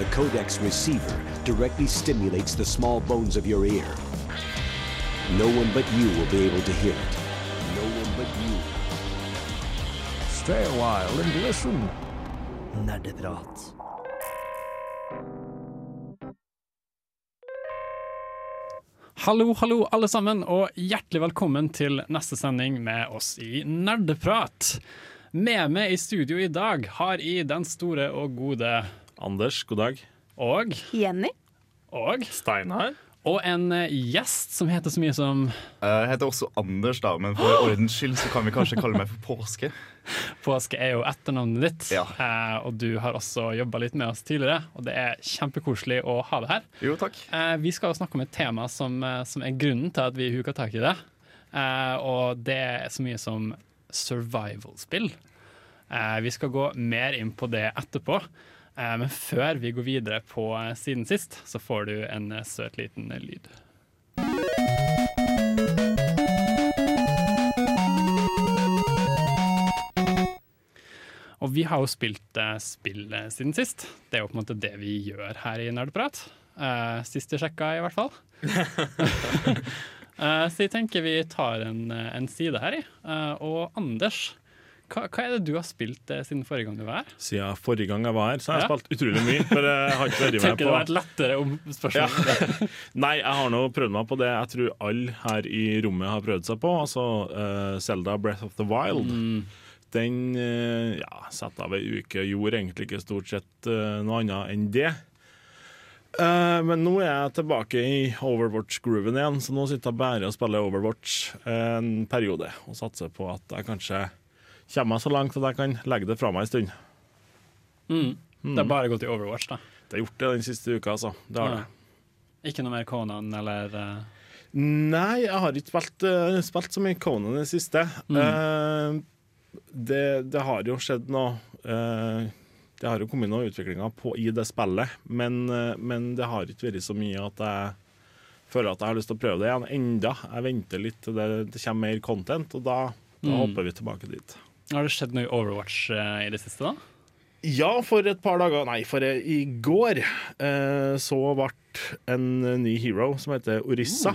The Codex receiver directly stimulates the small bones of your ear. No one but you will be able to hear it. No one but you. Stay a while and listen. Nerdeprat. Hallo, hallo alle sammen, og hjertelig velkommen til neste sending med oss i Nerdeprat. Med meg i studio i dag har jeg den store og gode Anders, god dag. og Jenny? og Steinar. og en eh, gjest som heter så mye som Jeg heter også Anders, da, men for ordens skyld så kan vi kanskje kalle meg for Påske. Påske er jo etternavnet ditt, Ja. eh, og du har også jobba litt med oss tidligere, og det er kjempekoselig å ha deg her. Jo, takk. Eh, vi skal jo snakke om et tema som, eh, som er grunnen til at vi huka tak i det. Eh, og det er så mye som survival-spill. Eh, vi skal gå mer inn på det etterpå. Eh, men før vi går videre på eh, Siden sist, så får du en eh, søt liten lyd. Og vi har jo spilt spill siden sist. Det er jo på en måte det vi gjør her i Nerdprat. Sist jeg sjekka, i hvert fall. Så jeg tenker vi tar en, en side her, i. Og Anders, hva, hva er det du har spilt eh, siden forrige gang du var her? Siden forrige gang jeg var her, så har jeg Ja. spilt utrolig mye. For jeg har ikke vært med Tenker det var et lettere om spørsmål. Nei, jeg har nå prøvd meg på det jeg tror alle her i rommet har prøvd seg på. Altså uh, Zelda Breath of the Wild. Mm. Den uh, ja, satte av ei uke og gjorde egentlig ikke stort sett uh, noe annet enn det. Uh, men nå er jeg tilbake i Overwatch-grooven igjen, så nå sitter jeg bare og spiller Overwatch en periode. Og satser på at jeg kanskje kommer meg så langt at jeg kan legge det fra meg en stund. Mm. Det har bare gått i Overwatch, da. Det har gjort det den siste uka, altså. Det har Ja. det. Ikke noe mer Conan eller uh... Nei, jeg har ikke spilt, uh, spilt så mye Conan i det siste. Eh, det, det har jo skjedd noe Det har jo kommet noen utviklinger på, i det spillet, men, men det har ikke vært så mye at jeg føler at jeg har lyst til å prøve det igjen enda. Jeg venter litt til det, det kommer mer content, og da, da Mm. hopper vi tilbake dit. Har det skjedd noe i Overwatch eh, i det siste, da? Ja, for et par dager Nei, for eh, i går eh, så ble en ny hero som heter Orissa.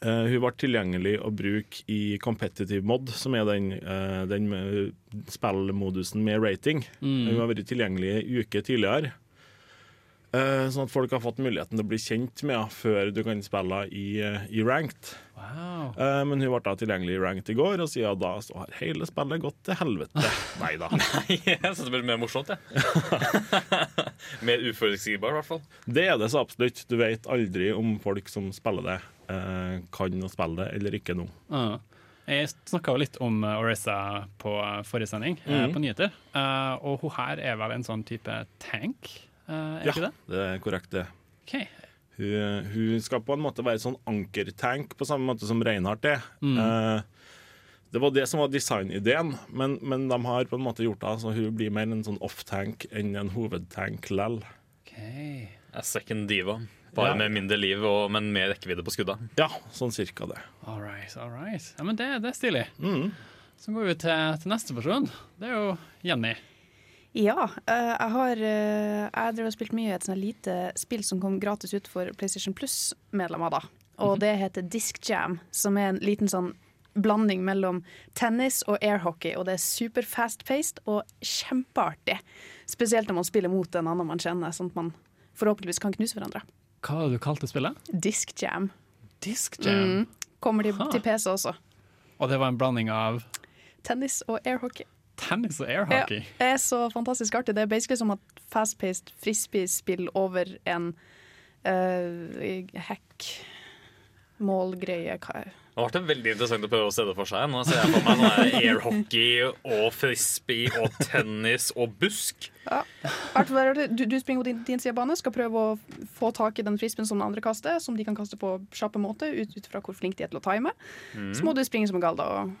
Eh, hun ble tilgjengelig å bruke i competitive mod, som er den, eh, den med spillmodusen med rating. Hun har vært tilgjengelig en uke tidligere. Eh, sånn at folk har fått muligheten til å bli kjent med henne før du kan spille i, eh, i ranked. Wow. Eh, men hun ble da tilgjengelig i ranked i går, og siden da så har hele spillet gått til helvete. Nei da. Jeg syns det blir mer morsomt, jeg. mer uforutsigbar, i hvert fall. Det er det så absolutt. Du vet aldri om folk som spiller det, kan å spille det eller ikke nå. Uh. Jeg snakka litt om Orissa på forrige sending, Mhm. på nyheter. Og hun her er vel en sånn type tank, er Ja, ikke det? det er korrekt, det. Okay. Hun, hun skal på en måte være sånn ankertank på samme måte som Reinhardt er. Mm. Eh, det var det som var designideen, men, men de har på en måte gjort det så hun blir mer en sånn off-tank enn en hovedtank lell. Okay. Er second diva. Bare Ja. med mindre liv, og, men mer rekkevidde på skudda. Ja, sånn cirka det. All right, all right. Ja, men det, det er stilig. Mm. Så går vi til, til neste person. Det er jo Jenny. Ja, eh, jeg har eh, Jeg drev og spilt mye i et sånt lite spill som kom gratis ut for PlayStation Plus-medlemmer. da. Og det heter Disc Jam, som er en liten sånn blanding mellom tennis og airhockey. Og det er super fast-paced og kjempeartig. Spesielt når man spiller mot en annen man kjenner, sånn at man forhåpentligvis kan knuse hverandre. Hva har du kalt det spillet? Disc Jam. Disc Jam. Mm. Kommer de til PC også. Og det var en blanding av Tennis og airhockey. Tennis og Ja, airhockey. det er så fantastisk artig. Det er basically som at fast-paced frisbee-spill over en uh, hack-målgreie. Hva- Det ble veldig interessant å prøve å se det for seg. Nå ser jeg for meg her airhockey og frisbee og tennis og busk. Ja. Du, du springer på din, din side av banen, skal prøve å få tak i den frisbeen som den andre kaster, som de kan kaste på kjappe måte, ut, ut fra hvor flink de er til å time. Så må du springe som en gal, da. Og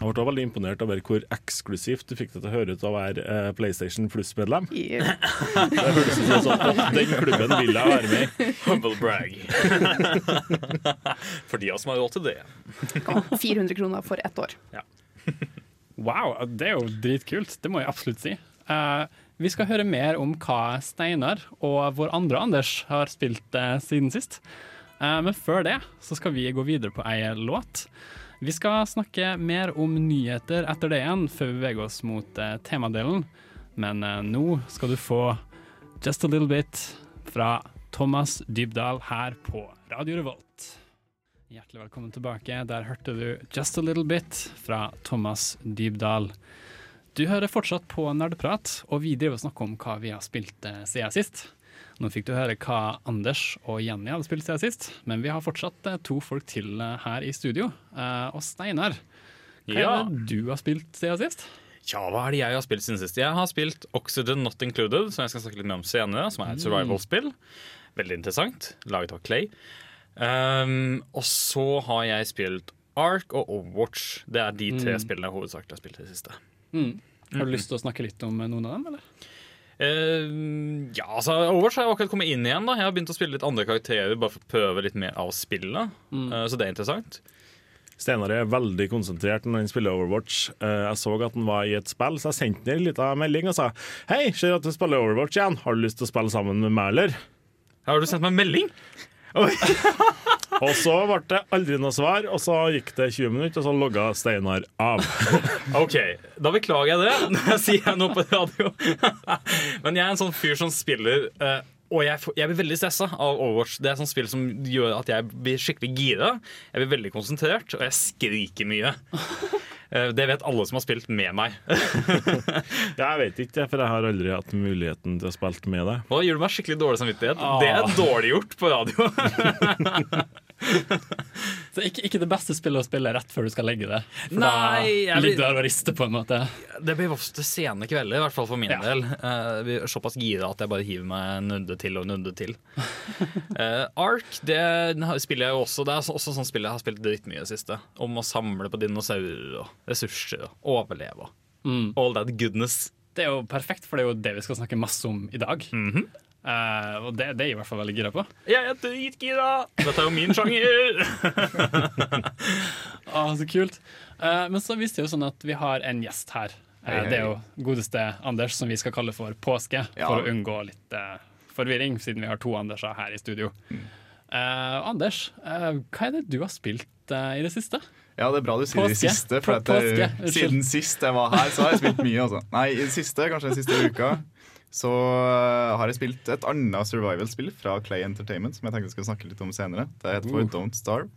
Jeg ble veldig imponert over hvor eksklusivt du fikk det til å høre ut av å være eh, PlayStation Plus-medlem. Yeah. Det hørtes ut som sånn, «Å, Den klubben vil jeg være med i. Humble brag. For de av oss som har råd til det. 400 kroner for ett år. Wow, det er jo dritkult. Det må jeg absolutt si. Eh, Vi skal høre mer om hva Steinar og vår andre Anders har spilt eh, siden sist. Eh, men før det så skal vi gå videre på ei låt. Vi skal snakke mer om nyheter etter det igjen, før vi beveger oss mot eh, temadelen. Men eh, nå skal du få Just a Little Bit fra Thomas Dybdahl her på Radio Revolt. Hjertelig velkommen tilbake. Der hørte du Just a Little Bit fra Thomas Dybdahl. Du hører fortsatt på Nerdeprat, og vi driver og snakker om hva vi har spilt eh, siden sist. Nå fikk du høre hva Anders og Jenny hadde spilt siden sist, men vi har fortsatt eh, to folk til eh, her i studio. Eh, og Steinar, hva Ja. er det du har spilt siden sist? Ja, hva er det jeg har spilt siden sist? Jeg har spilt Oxygen Not Included, som jeg skal snakke litt mer om senere, som er et survival-spill. Veldig interessant, laget av Clay. Um, og så har jeg spilt Ark og Overwatch. Det er de tre spillene jeg hovedsakelig har spilt i det siste. Har du lyst til å snakke litt om noen av dem, eller? Eh, ja, altså Overwatch har jeg akkurat kommet inn igjen. da Jeg har begynt å spille litt andre karakterer Bare for å prøve litt mer av spillet. Eh, så det er interessant. Steinar er veldig konsentrert når han spiller Overwatch. Eh, Jeg så at han var i et spill, så jeg sendte ham en liten melding og sa Hei, ser at du spiller Overwatch igjen. Har du lyst til å spille sammen med meg, eller? Har du sendt meg en melding? Og så ble det aldri noe svar, og så gikk det 20 minutter, og så logga Steinar av. Ok, da beklager jeg det. Det sier jeg nå på radio. Men jeg er en sånn fyr som spiller eh, og jeg, jeg blir veldig stressa av Overwatch. Det er et sånt spill som gjør at jeg blir skikkelig gira. Jeg blir veldig konsentrert, og jeg skriker mye. Eh, Det vet alle som har spilt med meg. Jeg vet ikke, for jeg har aldri hatt muligheten til å spille med deg. Nå gjør du meg skikkelig dårlig samvittighet. Det er dårlig gjort på radio. Så ikke, ikke det beste spillet å spille rett før du skal legge det. For Nei, da ligger du der og rister, på en måte. Det blir ofte sene kvelder, i hvert fall for min Ja. del. Uh, vi er såpass gira at jeg bare hiver meg en til og nudde til. uh, Ark det spiller jeg jo også. Det er så- også sånn spill jeg har spilt drittmye i det siste. Om å samle på dinosaurer og ressurser og overleve. Mm. All that goodness. Det er jo perfekt, for det er jo det vi skal snakke masse om i dag. Mhm. Eh, og det, det er jeg i hvert fall veldig gira på. Jeg er dritgira! Dette er jo min sjanger! Ah, så kult. Uh, men så viste det jo sånn at vi har en gjest her. Hei, hei. Det er jo godeste Anders, som vi skal kalle for Påske, Ja. for å unngå litt forvirring, siden vi har to Anderser her i studio. Mm. Eh, Anders, eh, hva er det du har spilt i det siste? Ja, det er bra du sier det siste, for påske, siden sist jeg var her, så har jeg spilt mye. Altså. Nei, i det siste, kanskje den siste uka, så øh, har jeg spilt et annet survival-spill fra Clay Entertainment, som jeg tenkte jeg skulle snakke litt om senere. Det heter for Don't Starve.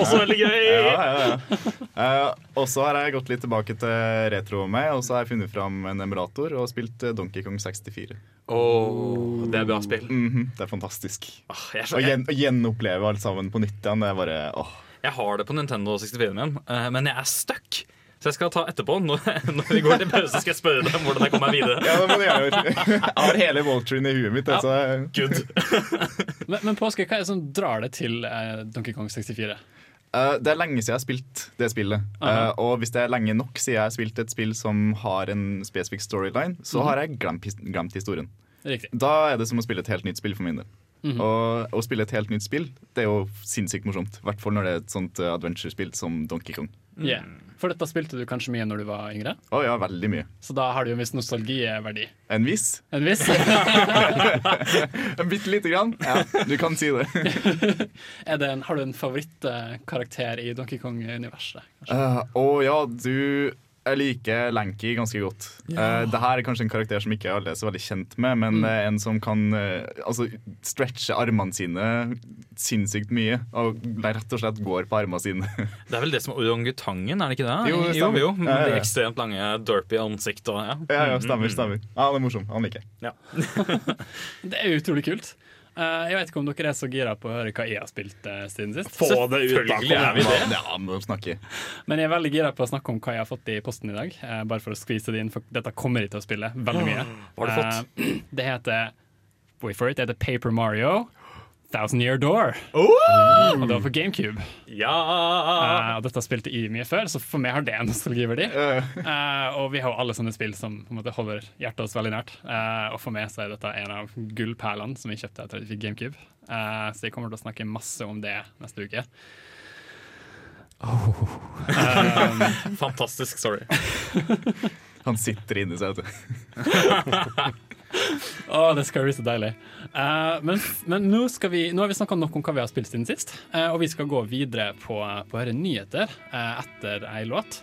Også veldig gøy! Ja, ja, ja. uh, og så har jeg gått litt tilbake til retro med, og så har jeg funnet fram en emulator og spilt eh, Donkey Kong 64. Åh, det er bra spill. Mhm, det er fantastisk. Oh, jeg, er så, jeg, gjen, å gjenoppleve alt sammen på nytt igjen, det er bare åh. jeg har det på Nintendo 64-en min, eh, men jeg er stuck. Så jeg skal ta etterpå. Når, når vi går til pause, skal jeg spørre deg om hvordan jeg kommer meg videre. Ja, det må du gjøre. Jeg har hele Voltrin i huet mitt. Altså. Good. Men, men Påske, hva er det som drar deg til eh, Donkey Kong 64? Uh, det er lenge siden jeg har spilt det spillet. Uh -huh. uh, og hvis det er lenge nok siden jeg har spilt et spill som har en spesifikk storyline, så Mhm. har jeg glemt, glemt historien. Riktig. Da er det som å spille et helt nytt spill for min del. Mhm. Og å spille et helt nytt spill, det er jo sinnssykt morsomt. I hvert fall når det er et sånt eh, adventure-spill som Donkey Kong. Yeah. For dette spilte du kanskje mye når du var yngre, Å ja, veldig mye. så da har det jo en viss nostalgiverdi. En viss. En viss? En bitte lite grann. Ja, du kan si det. er det en, har du en favorittkarakter i Donkey Kong-universet? Å uh, Å ja, du Jeg liker Lanky ganske godt. Uh, det her er kanskje en karakter som ikke alle er så veldig kjent med, men er en som kan uh, altså, stretche armene sine sinnssykt mye. Og rett og slett går på armene sine. Det er vel det som er orangutangen, er det ikke det? Jo, det jo, jo. Ja, ja, De ekstremt lange, derpy ansikt og ja. ja, ja, stemmer, stemmer. Ja, Han er morsom. Han liker jeg. Det er utrolig kult. Eh, jeg vet ikke om dere er så gira på å høre hva jeg har spilt eh, siden sist. Få det ut, da. Er vi det. Ja, må snakke. Men jeg er veldig gira på å snakke om hva jeg har fått i posten i dag. eh, bare for å skvise det inn, for dette kommer jeg til å spille veldig mye. Hva har du fått? Det heter Wait for it, det heter Paper Mario. Thousand Year Door. Oh! Og det var på GameCube. Ja! Uh, og dette spilte jeg mye før, så for meg har det en nostalgiverdi. Uh. Uh, og vi har jo alle sånne spill som på en måte holder hjertet oss veldig nært. Eh, og for meg så er dette en av gullperlene som vi kjøpte etter at vi fikk GameCube. Eh, så jeg kommer til å snakke masse om det neste uke. Fantastisk Sorry. Han sitter inni seg, vet du. Å, det skal bli så deilig. Uh, men men nå, vi, nå har vi snakka nok om hva vi har spilt siden sist, uh, og vi skal gå videre på, på å høre nyheter uh, etter ei låt.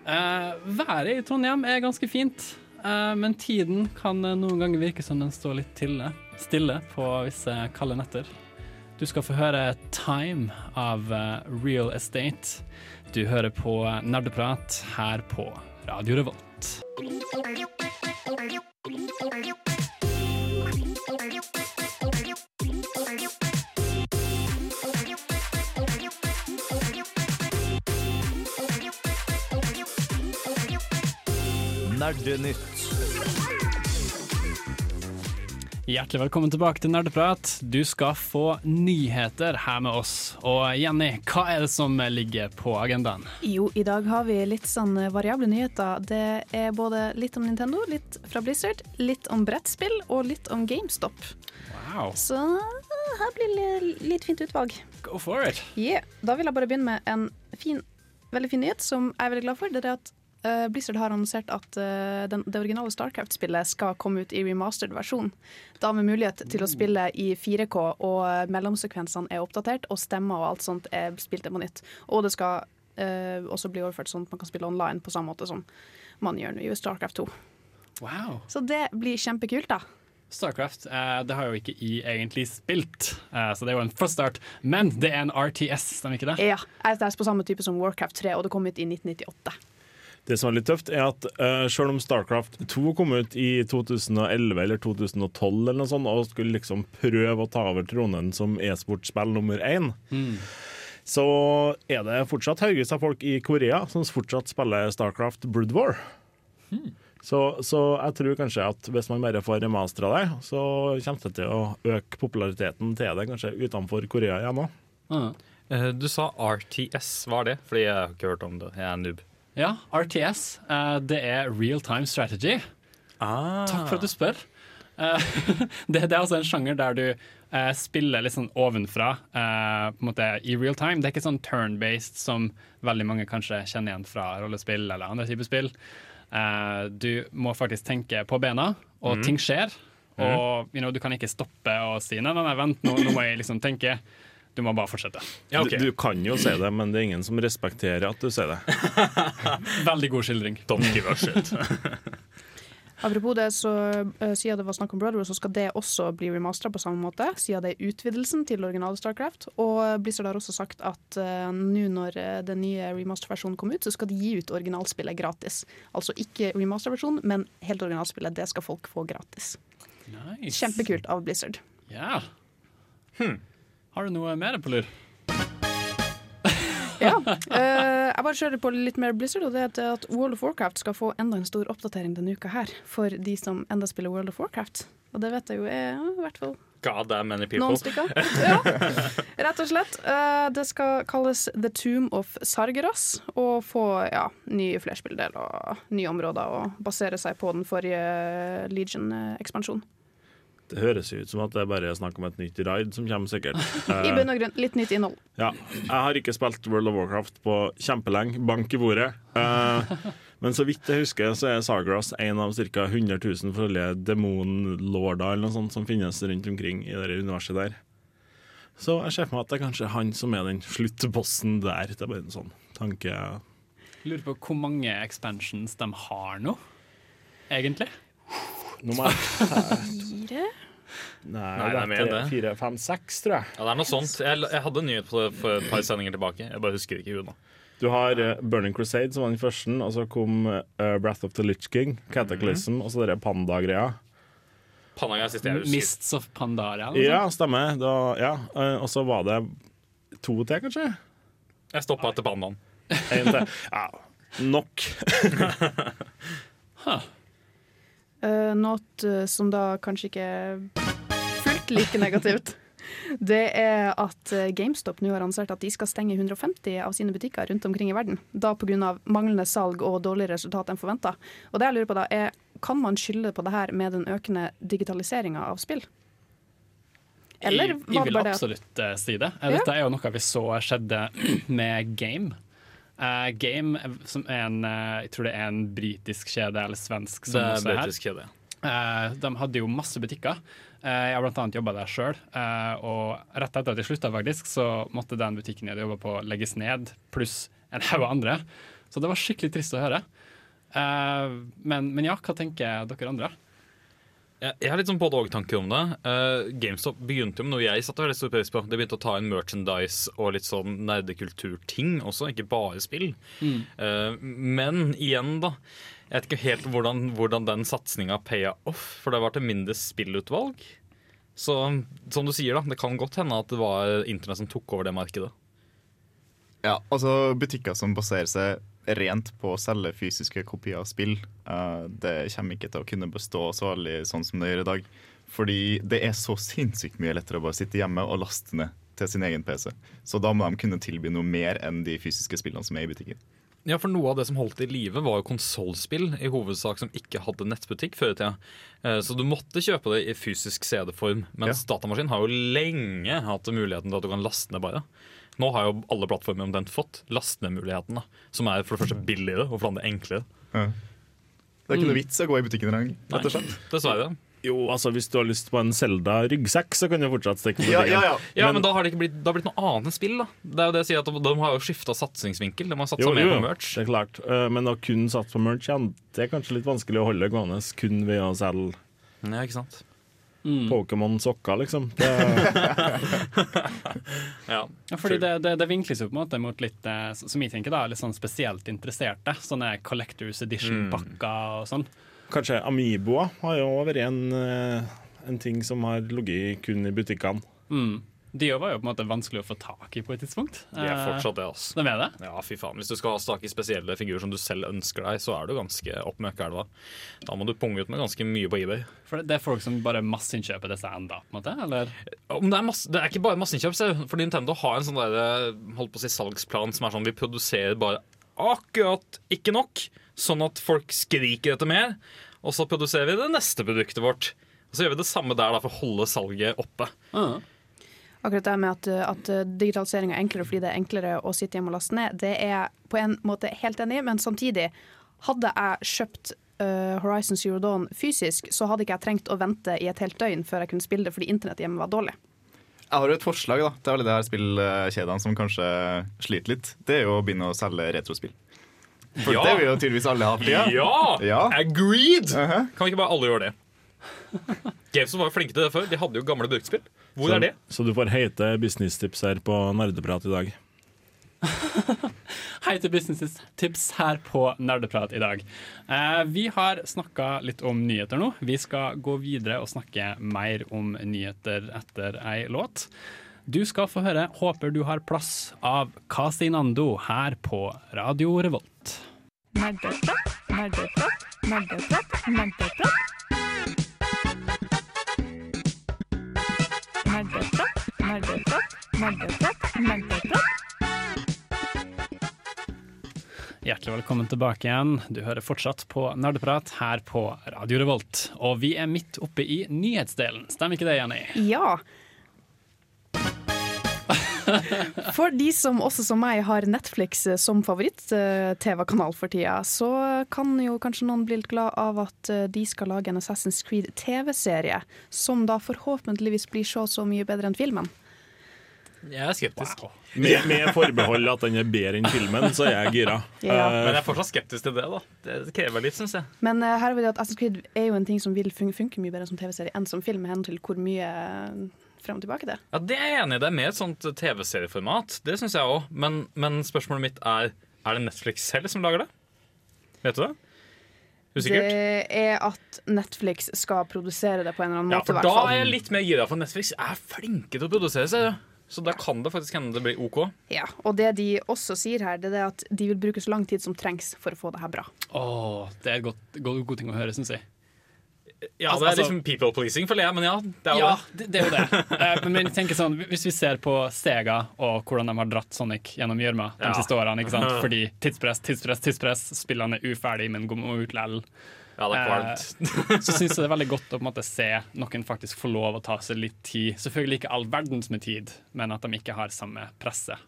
Været i Trondheim er ganske fint, men tiden kan noen ganger virke som den står litt stille, stille på visse kalde netter. Du skal få høre 'Time' av Real Estate. Du hører på Nerdeprat her på Radio Revolt. Nerdenytt. Hjertelig velkommen tilbake til Nerdeprat. Du skal få nyheter her med oss. Og Jenny, hva er det som ligger på agendaen? Jo, i dag har vi litt sånn variable nyheter. Det er både litt om Nintendo, litt fra Blizzard, litt om brettspill og litt om GameStop. Wow, Så her blir det litt fint utvalg. go for it! Yeah. Da vil jeg bare begynne med en fin, veldig fin nyhet som jeg er veldig glad for. Det er at eh, Blizzard har annonsert at eh, den, det originale Starcraft-spillet skal komme ut i remastered versjon. Da med mulighet til å spille i 4K, og mellomsekvensene er oppdatert, og stemmer og alt sånt er spilt på nytt. Og det skal eh, også bli overført sånn at man kan spille online på samme måte som man gjør nå i Starcraft 2. Wow. Så det blir kjempekult, da. Starcraft eh, det har jo ikke I egentlig spilt, eh, så det er jo en first start. Men det er en RTS, stemmer ikke det? Ja, jeg er på samme type som Warcraft 3, og det kom ut i 1998. Det som er litt tøft, er at uh, selv om Starcraft 2 kom ut i 2011 eller 2012 eller noe sånt, og skulle liksom prøve å ta over tronen som e-sportspill nummer én, så er det fortsatt haugevis av folk i Korea som fortsatt spiller Starcraft Brood War. Så, så jeg tror kanskje at hvis man bare får remastera det, så kommer det til å øke populariteten til det kanskje utenfor Korea igjen òg. Ah. Eh, Du sa RTS, hva er det? Fordi jeg har ikke hørt om det. Jeg er noob. Ja, RTS. eh, det er real time strategy. Takk for at du spør. Eh, det, det er altså en sjanger der du uh, spiller litt sånn ovenfra uh, på en måte i real time. Det er ikke sånn turn-based som veldig mange kanskje kjenner igjen fra rollespill eller andre typer spill. Uh, du må faktisk tenke på bena, og ting skjer. Og you know, du kan ikke stoppe og si nei, nei, nei vent, nå, nå må jeg liksom tenke. Du må bare fortsette. Ja, okay. du, du kan jo si det, men det er ingen som respekterer at du sier det. Veldig god skildring. Don't give a shit. Apropos det, så uh, siden det var snakk om Brother, så skal det også bli remastera på samme måte, siden det er utvidelsen til originale Starcraft. Og Blizzard har også sagt at uh, nå når uh, den nye remaster-versjonen kommer ut, så skal de gi ut originalspillet gratis. Altså ikke remaster-versjonen, men helt originalspillet. Det skal folk få gratis. Nice. Kjempekult av Blizzard. Ja. Har du noe mer på lur? Ja. Uh, jeg bare kjører på litt mer Blizzard, og det er at- World of Warcraft skal få enda en stor oppdatering denne uka her, for de som enda spiller World of Warcraft. Og det vet jeg jo er ja, i hvert fall God many noen stykker. Ja, rett og slett. Uh, det skal kalles The Tomb of Sargeras, og få ja, nye flerspilldel og nye områder, og basere seg på den forrige Legion-ekspansjonen. Det høres ut som at det bare er snakk om et nytt raid som kommer, sikkert. I Eh, bunn og grunn litt nytt innhold. Ja, jeg har ikke spilt World of Warcraft på kjempelenge. Bank i bordet. Eh, men så vidt jeg husker, så er Sargross en av ca. 100 000 forskjellige demonlorder eller noe sånt som finnes rundt omkring i det universet der. Så jeg ser for meg at det er kanskje han som er den sluttbossen der. Det er bare en sånn tanke. Lurer på hvor mange expansions de har nå, egentlig. Nå må jeg Fire? Nei, Nei, det er mer enn det. fire, fem, seks, tror jeg. Ja, det er noe sånt. Jeg, jeg hadde en nyhet på det for et par sendinger tilbake. Jeg bare husker ikke huet nå. Du har uh, Burning Crusade, som var den første, og så kom uh, Breath of the Lich King, Cataclysm, og så denne panda-greia. Husker. Mists of Pandaria. eller Ja, stemmer. Da, ja. Uh, Og så var det to til, kanskje? Jeg stoppa etter pandaen. Én til. Ja, nok. Uh, noe eh, som da kanskje ikke er fullt like negativt. Det er at eh, GameStop nå har annonsert at de skal stenge 150 av sine butikker rundt omkring i verden. Da pga. manglende salg og dårligere resultat enn forventa. Og det jeg lurer på da er, kan man skylde på det her med den økende digitaliseringa av spill? Eller jeg, jeg vil absolutt si det. Dette er jo noe vi så skjedde med Game. Eh, Game, eh, som er en uh, Jeg tror det er en britisk kjede eller svensk som Det er britisk kjede. Uh, de hadde jo masse butikker. Jeg har annet jobba der sjøl. og rett etter at jeg slutta, faktisk, så måtte den butikken jeg hadde jobba på, legges ned, pluss en haug andre. Så det var skikkelig trist å høre. Men, men ja, hva tenker dere andre? Jeg, jeg har litt sånn både-og-tanker om det. Uh, GameStop begynte jo med noe jeg satte veldig stor pris på. Det begynte å ta inn merchandise og litt sånn nerdekulturting også, ikke bare spill. Eh, men igjen, da. Jeg vet ikke helt hvordan, hvordan den satsinga paya off, for det var til mindre spillutvalg. Så som du sier, da, det kan godt hende at det var internett som tok over det markedet. Ja, altså Butikker som baserer seg rent på å selge fysiske kopier av spill, eh, det kommer ikke til å kunne bestå så veldig sånn som det gjør i dag. Fordi det er så sinnssykt mye lettere å bare sitte hjemme og laste ned til sin egen PC. Så da må de kunne tilby noe mer enn de fysiske spillene som er i butikken. Ja, for Noe av det som holdt i live, var jo konsollspill i hovedsak som ikke hadde nettbutikk før i tida. Eh, Så du måtte kjøpe det i fysisk CD-form. Mens datamaskin har jo lenge hatt muligheten til at du kan laste ned bare. Nå har jo alle plattformer omtrent fått laste-ned-muligheten, som er for det første billigere og for det andre enklere. Det er ikke noe vits å gå i butikken engang. rett og slett. Dessverre. Jo, altså Hvis du har lyst på en Zelda-ryggsekk, så kan du fortsatt stikke på Ja, butikken. ja, ja. Ja, Men- men, da har det ikke blitt, det har blitt noe annet enn spill. da Det er jo det jeg sier at De, de har jo skifta satsingsvinkel. De har satsa mer på på jo, merch. det er klart. Eh, Men å kun satse på merch, ja, det er kanskje litt vanskelig å holde gående kun ved å selge Ja, ikke sant? Pokémon-sokker, liksom. Det, Ja, Ja, fordi det, det, det vinkles jo på en måte mot litt, eh, som jeg tenker da, litt sånn spesielt interesserte. Sånne Collectors Edition-pakker og sånn. kanskje Amiboa har jo vært en, eh, en ting som har ligget kun i butikkene. Mm. De var jo på en måte vanskelig å få tak i på et tidspunkt. De er fortsatt det, altså. De er det? Ja, fy faen. Hvis du skal ha tak i spesielle figurer som du selv ønsker deg, så er du ganske opp med elva. Da må du punge ut med ganske mye på eBay. For det er folk som bare masseinnkjøper disse enda, på en måte? Eller? Det, er masse, det er ikke bare masseinnkjøp, for Nintendo har en sånn der, holdt på å si salgsplan som er sånn vi produserer bare akkurat ikke nok, sånn at folk skriker etter mer. Og så produserer vi det neste produktet vårt. Og så gjør vi det samme der da, for å holde salget oppe. Akkurat det med at, at digitalisering er enklere fordi det er enklere å sitte hjemme og laste ned, det er på en måte helt enig i, men samtidig, hadde jeg kjøpt uh, Horizon Zero Dawn fysisk, så hadde ikke jeg trengt å vente i et helt døgn før jeg kunne spille det fordi internett hjemme var dårlig. Jeg har jo et forslag da, til alle de her spillkjedene som kanskje sliter litt. Det er jo å begynne å selge retrospill. For Ja. det vil jo tydeligvis alle ha Ja. Ja! Ja. Agreed! Uh-huh. Kan vi ikke bare alle gjøre det? Gamestone var jo flinke til det før. De hadde jo gamle bruktspill. Hvor så, er det? så du får heite businesstips her på Nerdeprat i dag. Hei til Business Tips her på Nerdeprat i dag. Eh, vi har snakka litt om nyheter nå. Vi skal gå videre og snakke mer om nyheter etter ei låt. Du skal få høre 'Håper du har plass' av Casinando her på Radio Revolt. Nerdeprat, nerdeprat, nerdeprat. Nerdeprat, Hjertelig velkommen tilbake igjen. Du hører fortsatt på Nerdeprat her på Radio Revolt. Og vi er midt oppe i nyhetsdelen. Stemmer ikke det, Jenny? Ja. For de som også som meg har Netflix eh, som favoritt-TV-kanal for tida, så kan jo kanskje noen bli litt glad av at eh, de skal lage en Assassin's Creed TV-serie, som da forhåpentligvis blir så så mye bedre enn filmen. Jeg er skeptisk. Med, med forbehold at den er bedre enn filmen, så er jeg gira. Ja. Uh, Men jeg er fortsatt skeptisk til det. da Det krever litt, syns jeg. Men uh, her er det at Assassin's Creed er jo en ting som vil fun funke mye bedre som TV-serie enn som film, med hensyn til hvor mye eh, frem og tilbake det. Ja, Det er jeg enig i. Det er mer et sånt TV-serieformat. Det syns jeg òg. Men, men spørsmålet mitt er Er det Netflix selv som lager det? Vet du det? Usikkert? Det er at Netflix skal produsere det på en eller annen Ja, måte. for da er jeg litt mer gira, for Netflix er flinke til å produsere serier. Så da kan det faktisk hende det blir OK. Ja, og det de også sier her, det er at de vil bruke så lang tid som trengs for å få det her bra. Åh, det er en godt, god, god ting å høre, syns jeg. Ja, Altså- Det er liksom people pleasing, føler jeg, men ja. Det er jo Ja, det. det, det er jo det. Eh, Men jeg tenker sånn, hvis vi ser på Sega og hvordan de har dratt Sonic gjennom gjørma de Ja. siste årene, ikke sant? fordi tidspress, tidspress, tidspress, spillene er uferdig, men går ut lell. Ja, det er kvalmt. Så syns jeg det er veldig godt å måte se noen faktisk få lov å ta seg litt tid. Selvfølgelig ikke all verdens med tid, men at de ikke har samme presset.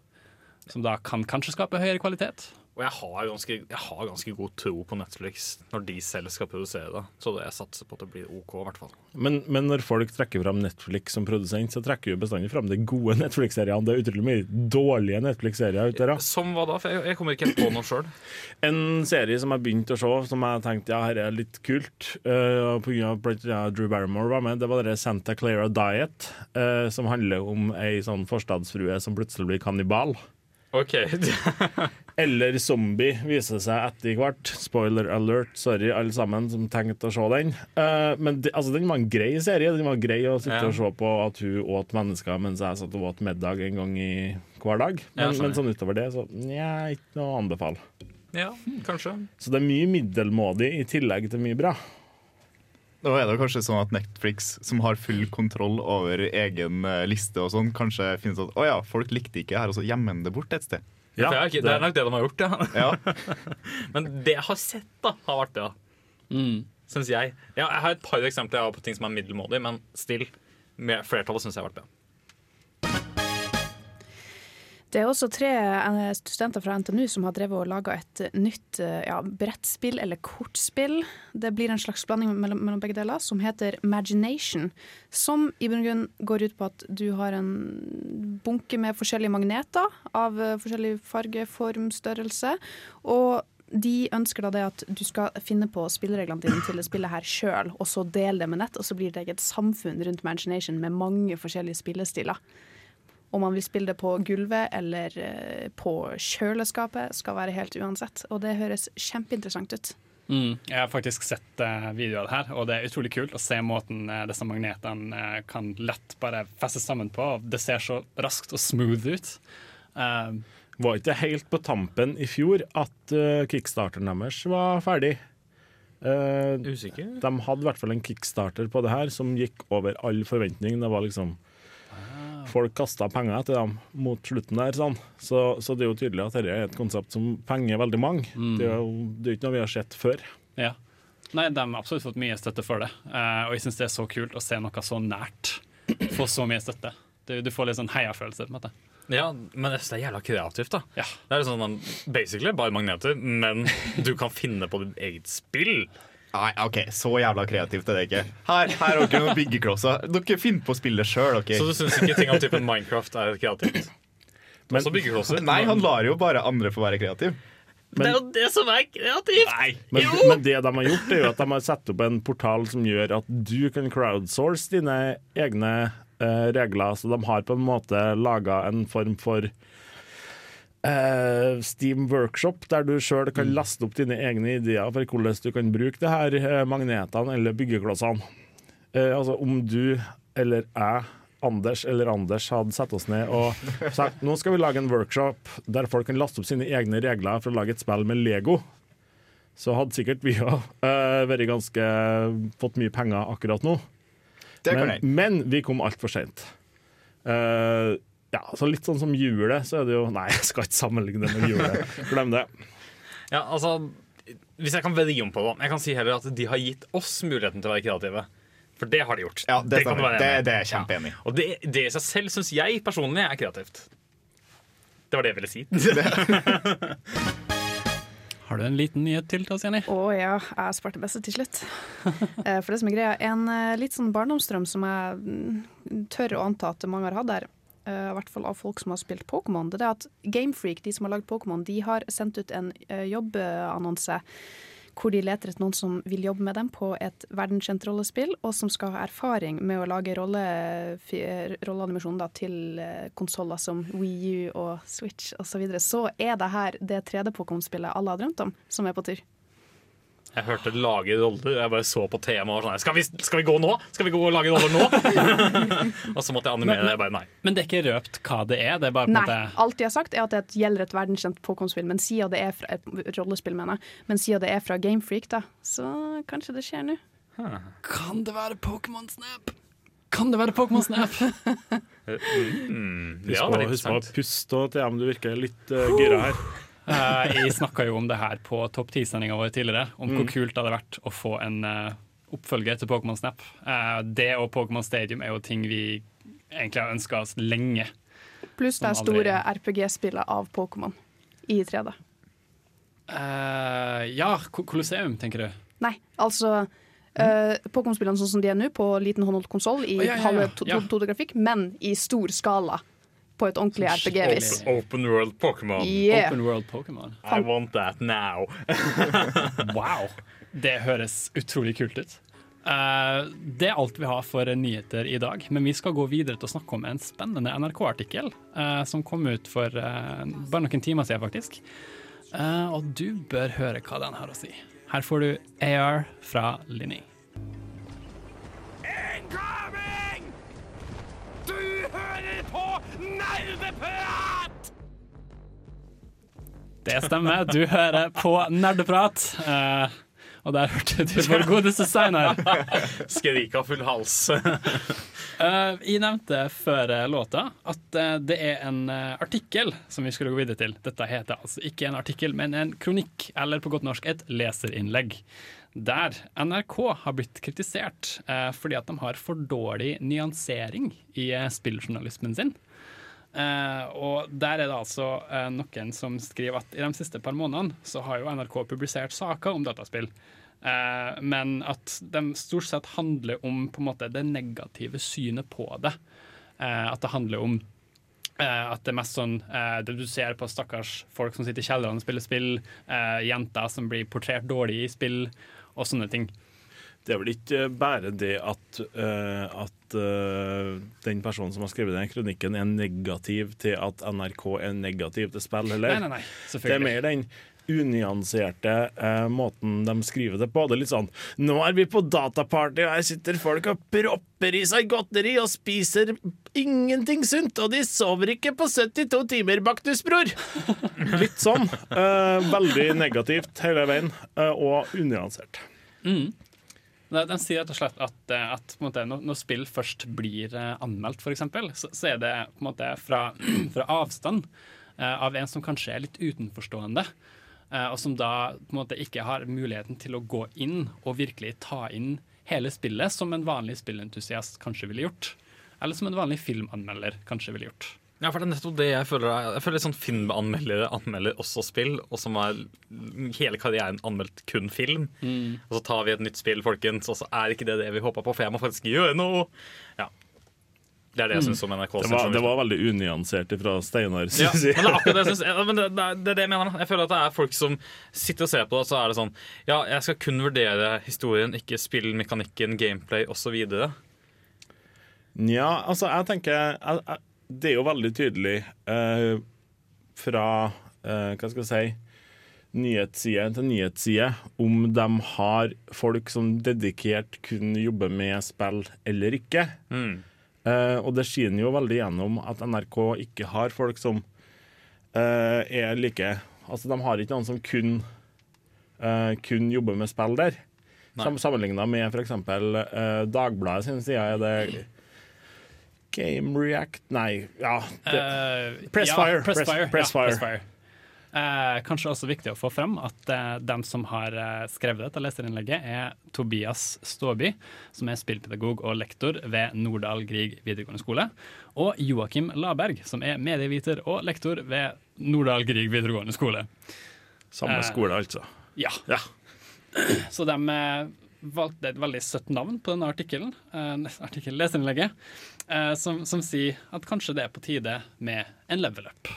Som da kan kanskje skape høyere kvalitet. Og jeg har, ganske, jeg har ganske god tro på Netflix når de selv skal produsere det. Så det jeg satser på at det blir OK, i hvert fall. Men, men når folk trekker fram Netflix som produsent, så trekker jo bestandig fram de gode Netflix-seriene. Det er utrolig mye dårlige Netflix-serier ute der. Som hva da? For jeg, jeg kommer ikke helt på noe sjøl. En serie som jeg begynte å se, som jeg tenkte ja, her er litt kult, uh, grunn av blant Drew Barrymore var med, det var det Santa Clara Diet, uh, som handler om ei sånn forstadsfrue som plutselig blir kannibal. OK. Eller zombie, viser det seg etter hvert. Spoiler alert, sorry alle sammen som tenkte å se den. Uh, men det, altså, den var en grei serie. Den var grei å sitte Ja. og se på at hun åt mennesker mens jeg satt og åt middag en gang i hver dag. Men, ja, men sånn utover det, så nja, ikke noe å anbefale. ja, kanskje. Så det er mye middelmådig i tillegg til mye bra. Da er det kanskje sånn at Netflix, som har full kontroll over egen eh, liste, og sånn, kanskje finner sånn at å ja, folk likte ikke her, og så gjemmer de det bort et sted. det, er ikke, det er nok det de har gjort, ja. Ja, Men det jeg har sett, da, har vært bra. Mm. Syns jeg. Ja, jeg har et par eksempler på ting som er middelmådig, men still. Med flertallet syns jeg har vært bra. Det er også tre eh, studenter fra NTNU som har drevet og laga et nytt eh, ja, brettspill eller kortspill. Det blir en slags blanding mellom, mellom begge deler, som heter Magination. Som i bunn og grunn går ut på at du har en bunke med forskjellige magneter av eh, forskjellig farge, form, størrelse. Og de ønsker da det at du skal finne på spillereglene dine til det spillet her sjøl, og så dele det med nett, og så blir det et samfunn rundt Magination med mange forskjellige spillestiler. Om man vil spille det på gulvet eller eh, på kjøleskapet, skal være helt uansett. Og det høres kjempeinteressant ut. Mm. Jeg har faktisk sett uh, videoer av det her, og det er utrolig kult å se måten uh, disse magnetene uh, kan lett bare festes sammen på. og Det ser så raskt og smooth ut. Uh, Var ikke helt på tampen i fjor at uh, kickstarteren deres var ferdig? Eh, Usikker? de hadde i hvert fall en kickstarter på det her som gikk over all forventning. Det var liksom Folk kasta penger etter dem mot slutten der. Sånn. Så, så det er jo tydelig at dette er et konsept som penger veldig mange. Det, er jo, det er ikke noe vi har sett før. ja. Nei, de har absolutt fått mye støtte for det, Eh, og jeg syns det er så kult å se noe så nært få så mye støtte. Du, du får litt sånn heiafølelse. på en måte. Ja, men det er jævla kreativt, da. Ja. Det er sånn, Basically bare magneter, men du kan finne på ditt eget spill. Nei, OK, så jævla kreativt er det ikke. Her, her har dere noen byggeklosser. Dere finner på å spille sjøl, Okay. Så du syns ikke ting av typen Minecraft er kreativt? Men- Også byggeklosser. Nei, han lar jo bare andre få være kreativ. Det er jo det som er kreativt! Nei. Men, men det de har gjort, er jo at de har satt opp en portal som gjør at du kan crowdsource dine egne uh, regler. Så de har på en måte laga en form for eh, Steam Workshop, der du sjøl kan laste opp dine egne ideer for hvordan du kan bruke det her eh, magnetene eller byggeklossene. Eh, altså om du eller jeg Anders eller Anders hadde satt oss ned og sagt nå skal vi lage en workshop der folk kan laste opp sine egne regler for å lage et spill med Lego, så hadde sikkert vi òg vært ganske fått mye penger akkurat nå. Men, men vi kom altfor seint. Uh, ja, så litt sånn som hjulet, så er det jo Nei, jeg skal ikke sammenligne det med hjulet. Glem det. Ja, altså Hvis jeg kan vedde om på det, jeg kan si heller at de har gitt oss muligheten til å være kreative. For det har de gjort. Ja, det kan du være. Det- det er jeg kjempeenig i. Ja. Og det, det i seg selv syns jeg personlig er kreativt. Det var det jeg ville si. Har du en liten nyhet til til oss, Jenny? Å ja, jeg sparte beste til slutt. Eh, For det som er greia, en eh, litt sånn barndomsdrøm som jeg mm, tør å anta at mange har hatt der, eh, i hvert fall av folk som har spilt Pokémon, det er at Gamefreak, de som har lagd Pokémon, de har sendt ut en uh, jobbannonse hvor de leter etter noen som vil jobbe med dem på et verdenskjent rollespill, og som skal ha erfaring med å lage rolle, fi- rolleanimasjon til eh, konsoller som Wii U og Switch osv. Så, videre. så er det her det 3D-Pokémon-spillet alle har drømt om, som er på tur. Jeg hørte lage roller, jeg bare så på TM og var sånn skal vi, skal vi gå nå? Skal vi gå og lage roller nå? og så måtte jeg animere det. Jeg bare nei. Men det er ikke røpt hva det er? Det er bare på Nei, måte alt de har sagt er at det gjelder et verdenskjent Pokémon-spill, men siden det er fra et rollespill, mener jeg, men siden det er fra Gamefreak, da, så kanskje det skjer nå. Kan det være Pokémon Snap? Kan det være Pokémon Snap? Husk Ja, på, det husk på å puste og TM, om du virker litt uh, gira her. Eh, jeg snakka jo om det her på topp 10-sendinga vår tidligere, om Mm. hvor kult det hadde vært å få en eh, oppfølger til Pokémon Snap. Eh, det og Pokémon Stadium er jo ting vi egentlig har ønska oss lenge. Pluss det store RPG-spillet av Pokémon i 3D. Uh, ja, Colosseum, tenker du. Nei, altså uh, Pokémon-spillene sånn som de er nå, på liten håndholdt konsoll i oh, ja, ja, ja. halve to- Ja. to- 2D-grafikk, men i stor skala. På et ordentlig RPG-vis. Open world Pokémon. Yeah. Open World Pokémon. I want that now. Wow! Det høres utrolig kult ut. Uh, det er alt vi har for nyheter i dag, men vi skal gå videre til å snakke om en spennende NRK-artikkel uh, som kom ut for uh, bare noen timer siden, faktisk. Eh, og du bør høre hva den har å si. Her får du AR fra Linni. Incoming! Hører på Nerdeprat! Det stemmer, du hører på Nerdeprat. Uh, og der hørte du vår godeste Steinar. Skrika full hals. Uh, jeg nevnte før eh, låta at det er en artikkel som vi skulle gå videre til. Dette heter altså ikke en artikkel, men en kronikk, eller på godt norsk et leserinnlegg. Der NRK har blitt kritisert eh, fordi at de har for dårlig nyansering i eh, spilljournalismen sin. Eh, og der er det altså eh, noen som skriver at i de siste par månedene så har jo NRK publisert saker om dataspill. Eh, men at de stort sett handler om på en måte det negative synet på det. Eh, at det handler om at det er mest sånn det du ser på stakkars folk som sitter i kjellerne og spiller spill, jenter som blir portrert dårlig i spill, og sånne ting. Det er vel ikke bare det at, uh, at uh, den personen som har skrevet den kronikken, er negativ til at NRK er negativ til spill, heller. Nei, nei, nei, Det er selvfølgelig. mer den unyanserte eh, måten de skriver det på. Det er litt sånn Nå er vi på dataparty, og her sitter folk og propper i seg godteri og spiser ingenting sunt, og de sover ikke på 72 timer, Baktusbror! Litt sånn. Eh, veldig negativt hele veien, eh, og unyansert. Mm. de sier rett og slett at, eh, at måte, når, når spill først blir eh, anmeldt, f.eks., så, så er det på en måte fra, fra avstand eh, av en som kanskje er litt utenforstående. Eh, og som da på en måte ikke har muligheten til å gå inn og virkelig ta inn hele spillet, som en vanlig spillentusiast kanskje ville gjort. Eller som en vanlig filmanmelder kanskje ville gjort. Ja, for det er nettopp det jeg føler. er- Jeg føler sånn Filmanmeldere anmelder også spill, og som har hele karrieren anmeldt kun film. Og så tar vi et nytt spill, folkens, og så er ikke det det vi håpa på, for jeg må faktisk gjøre noe. Ja. Det er det jeg syns om NRK. Det var, det var veldig unyansert fra Steinar. ja, men det er akkurat det jeg synes, ja, men det, det, er, det er det jeg mener. Jeg føler at det er folk som sitter og ser på det, og så er det sånn Ja, jeg skal kun vurdere historien, ikke spillmekanikken, gameplay osv. Nja, altså, jeg tenker jeg, jeg, Det er jo veldig tydelig eh, fra eh, Hva skal jeg si nyhetsside til nyhetsside om de har folk som dedikert kun jobber med spill eller ikke. Eh, og det skinner jo veldig gjennom at NRK ikke har folk som eh, er like Altså, de har ikke noen som kun, eh, kun jobber med spill der. Sam Sammenligna med f.eks. Eh, Dagbladet sin side er det Game React Nei, ja. Det, uh, Pressfire, Ja, Pressfire. Press- Pressfire. Ja, Pressfire. Eh, kanskje også viktig å få frem at eh, dem som har eh, skrevet dette leserinnlegget, er Tobias Ståby, som er spillpedagog og lektor ved Nordahl Grieg videregående skole, og Joakim Laberg, som er medieviter og lektor ved Nordahl Grieg videregående skole. samme eh, skole, altså. Ja. Ja. Så de eh, valgte et veldig søtt navn på denne artikkelen, eh, artikkel, leserinnlegget, eh, som, som sier at kanskje det er på tide med en level up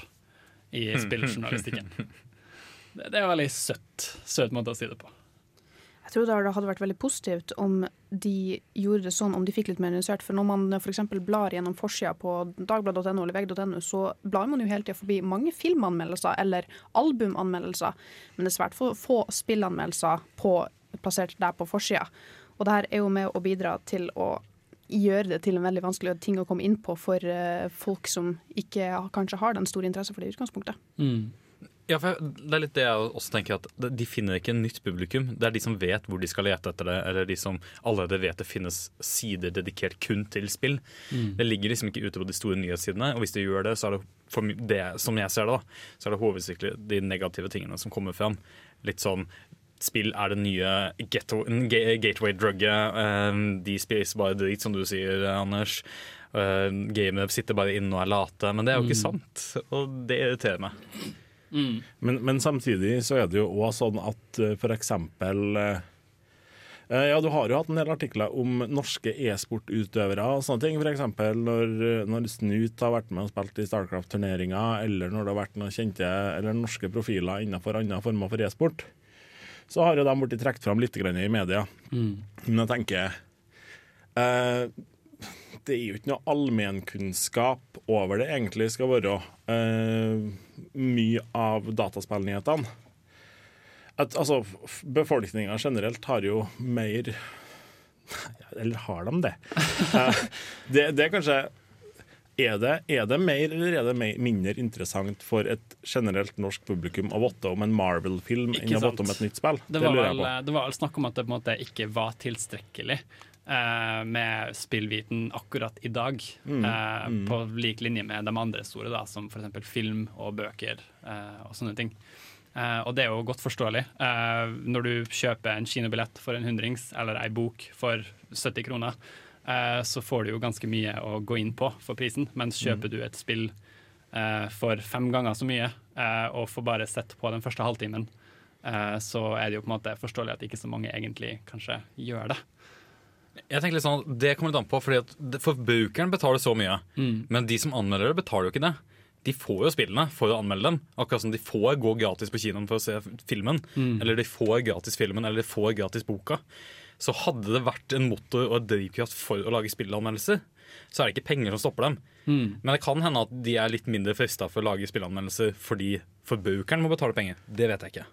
i spilljournalistikken. Det, det er en veldig søtt, søt måte å si det på. Jeg tror det hadde vært veldig positivt om de gjorde det sånn, om de fikk litt mer nyansert. For når man f.eks. blar gjennom forsida på dagbladet.no eller vegg.no, så blar man jo hele tida forbi mange filmanmeldelser eller albumanmeldelser, men det er svært få, få spillanmeldelser på, plassert der på forsida. Og det her er jo med å bidra til å gjøre det til en veldig vanskelig ting å komme inn på for eh, folk som ikke kanskje har den store interesse for det i utgangspunktet. Ja, for Det er litt det jeg også tenker at de- finner ikke en nytt publikum. Det er de som vet hvor de skal lete etter det, eller de som allerede vet det finnes sider dedikert kun til spill. Det ligger liksom ikke ute på de store nyhetssidene, og hvis de gjør det, så er det, for det som jeg ser det, da, så er det hovedsakelig de negative tingene som kommer fram. Litt sånn Spill er det nye ghetto- gateway-drugget. Eh, de spiser bare drit, som du sier, Anders. Uh, Gamene sitter bare inne og er late. Men det er jo ikke sant, og det irriterer meg. Men, men samtidig så er det jo òg sånn at f.eks. eh, eh, ja, Du har jo hatt en del artikler om norske e-sportutøvere og sånne ting. F.eks. Når, når Snut har vært med og spilt i Starcraft-turneringer, eller når det har vært noen kjente eller norske profiler innenfor andre former for e-sport, så har jo de blitt trukket fram litt grann i media. Men jeg tenker eh, Det er jo ikke noe allmennkunnskap over det egentlig skal være eh, mye av dataspillnyhetene. At, altså, Befolkninga generelt har jo mer Eller har de det? Eh, det, det er kanskje er det, er det mer eller er det mer, mindre interessant for et generelt norsk publikum å vite om en Marvel-film enn å vite om et nytt spill? Det var, lurer vel, det var vel snakk om at det på en måte ikke var tilstrekkelig eh, med spillviten akkurat i dag. Mm, eh, På lik linje med de andre store, da, som f.eks. film og bøker eh, og sånne ting. Eh, og det er jo godt forståelig. Eh, når du kjøper en kinobillett for en hundrings eller ei bok for 70 kroner, så får du jo ganske mye å gå inn på for prisen. Mens kjøper du et spill eh, for fem ganger så mye eh, og får bare sett på den første halvtimen, eh, så er det jo på en måte forståelig at ikke så mange egentlig kanskje gjør det. Jeg tenker litt sånn, Det kommer litt an på, fordi at forbrukeren betaler så mye. Men de som anmelder det, betaler jo ikke det. De får jo spillene for å anmelde dem. Akkurat som de får gå gratis på kinoen for å se filmen. Eller de får gratis filmen, eller de får gratis boka. Så hadde det vært en motor og et drivkraft for å lage spillanmeldelser, så er det ikke penger som stopper dem. Men det kan hende at de er litt mindre frista for å lage spillanmeldelser fordi forbrukeren må betale penger. Det vet jeg ikke.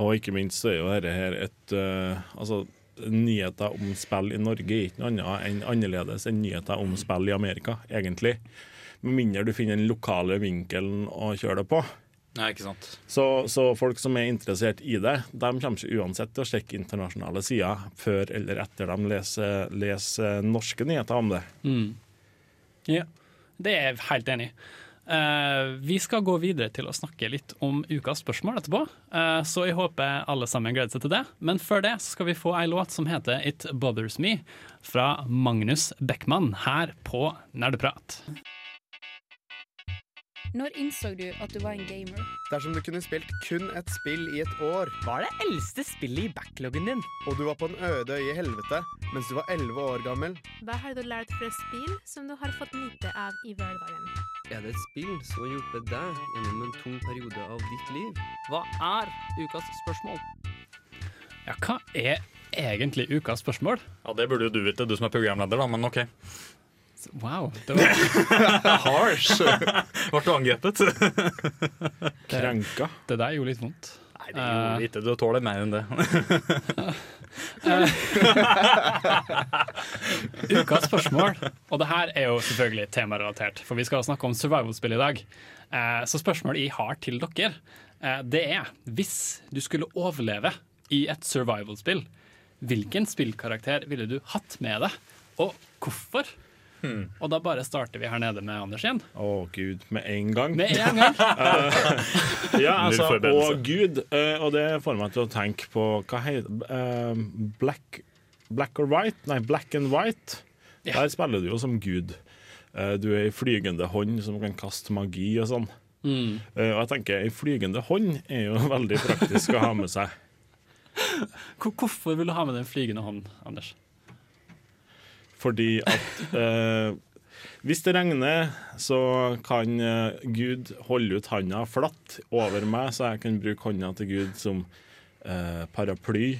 Og ikke minst så er jo dette her et uh, Altså, nyheter om spill i Norge er ikke noe annet enn annerledes enn nyheter om spill i Amerika, egentlig. Med mindre du finner den lokale vinkelen å kjøre det på. Nei, ikke sant. Så, så folk som er interessert i det, de kommer ikke uansett til å sjekke internasjonale sider før eller etter de leser, leser norske nyheter om det. Ja, det er jeg helt enig i. Uh, vi skal gå videre til å snakke litt om ukas spørsmål etterpå, uh, så jeg håper alle sammen gleder seg til det. Men før det så skal vi få ei låt som heter It Bothers Me, fra Magnus Beckmann her på Nerdeprat. Når innså du at du var en gamer? Dersom du kunne spilt kun et spill i et år, Hva er det eldste spillet i backloggen din? og du var på en øde øye i helvete mens du var 11 år gammel, Hva har du lært fra spill som du har fått nyte av i hverdagen? Er det et spill som har hjulpet deg gjennom en tung periode av ditt liv? Hva er ukas spørsmål? Ja, hva er egentlig ukas spørsmål? Ja, Det burde jo du vite, du som er programleder, da, men OK. Wow. Det var, Harsh! Ble du angrepet? Krenka. det der gjorde litt vondt. Nei, det gjorde ikke. Du tåler mer enn det. Ukas spørsmål, og det her er jo selvfølgelig temarelatert, for vi skal snakke om survival-spill i dag. Eh, Så spørsmålet jeg har til dere, eh, det er hvis du skulle overleve i et survival-spill, hvilken spillkarakter ville du hatt med deg, og hvorfor? Og da bare starter vi her nede med Anders igjen. Å gud, med en gang. Med en gang. Ja, altså, å oh, gud. Uh, og det får meg til å tenke på hva heter uh, Black, black or white? Nei, Black and White. Der spiller du jo som gud. Uh, du er ei flygende hånd som kan kaste magi og sånn. Mm. Eh, og jeg tenker ei flygende hånd er jo veldig praktisk å ha med seg. Hvorfor vil du ha med den flygende hånd, Anders? Fordi at eh, hvis det regner, så kan eh, Gud holde ut handa flatt over meg, så jeg kan bruke hånda til Gud som eh, paraply.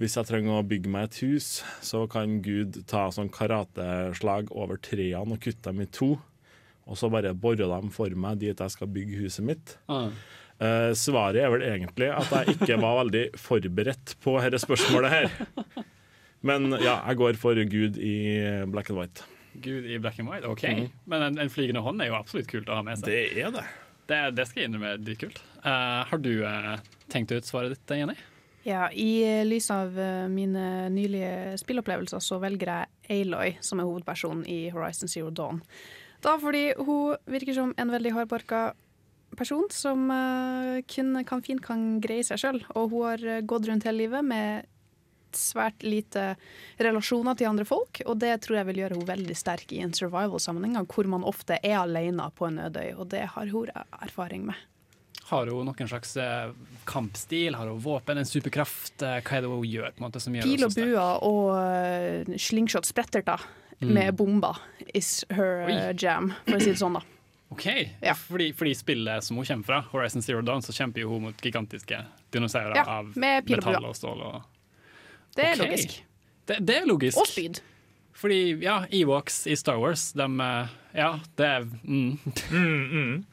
Hvis jeg trenger å bygge meg et hus, så kan Gud ta sånn karateslag over trærne og kutte dem i to. Og så bare bore dem for meg dit jeg skal bygge huset mitt. Eh, svaret er vel egentlig at jeg ikke var veldig forberedt på dette spørsmålet her. Men ja, jeg går for Gud i black and white. Gud i black and white, OK. Men en, en flygende hånd er jo absolutt kult å ha med seg. Det er det. Det, det skal jeg innrømme er dritkult. Uh, har du uh, tenkt ut svaret ditt, Jenny? Ja, I lys av eh, mine nylige spillopplevelser så velger jeg Aloy som er hovedpersonen i Horizon Zero Dawn. Da fordi hun virker som en veldig hardbarka person som eh, kun, kan fint kan greie seg sjøl. Og hun har eh, gått rundt hele livet med svært lite relasjoner til andre folk, og det tror jeg vil gjøre henne veldig sterk i en survival-sammenheng, hvor man ofte er alene på en ødøy. og det har hun erfaring med. Har hun noen slags eh, kampstil? Har hun våpen, en superkraft? Eh, Hva er det hun gjør? på en måte som gjør Pil og bua og uh, slingshot spretterter Mm. med bomber is her Oi. eh, jam, for å si det sånn, da. OK. Fordi, fordi spillet som hun kommer fra, Horizon Zero Dawn, så kjemper jo hun mot gigantiske dinosaurer Ja, av metall og stål. Og Det er okay. logisk. Det, det er logisk. Og spyd. Fordi, ja, Ewoks i Star Wars, de eh, Ja, det er mm.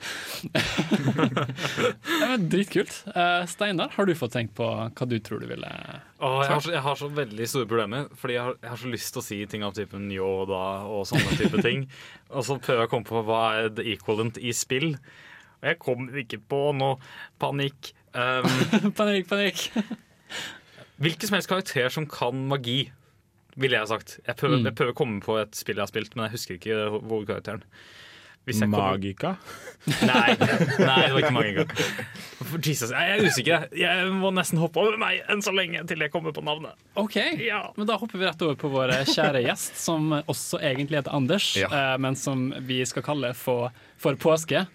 det er dritkult. Eh, Steinar, har du fått tenkt på hva du tror du ville Åh, jeg, har så, jeg har så veldig store problemer, Fordi jeg har, jeg har så lyst til å si ting av typen Yoda og sånne type ting. Og så prøver jeg å komme på hva er the equivalent i spill. Og jeg kommer ikke på noe panikk. Um, panikk, panikk. Hvilken som helst karakter som kan magi, ville jeg sagt. Jeg prøver, Mm. jeg prøver å komme på et spill jeg har spilt, men jeg husker ikke hvor hovedkarakteren. Hvis jeg kommer- Magika? Nei, nei, det var ikke Magika. For Jesus, jeg er usikker. Jeg må nesten hoppe over meg enn så lenge til jeg kommer på navnet. OK, men da hopper vi rett over på vår kjære gjest, som også egentlig heter Anders, ja. men som vi skal kalle for, for påske.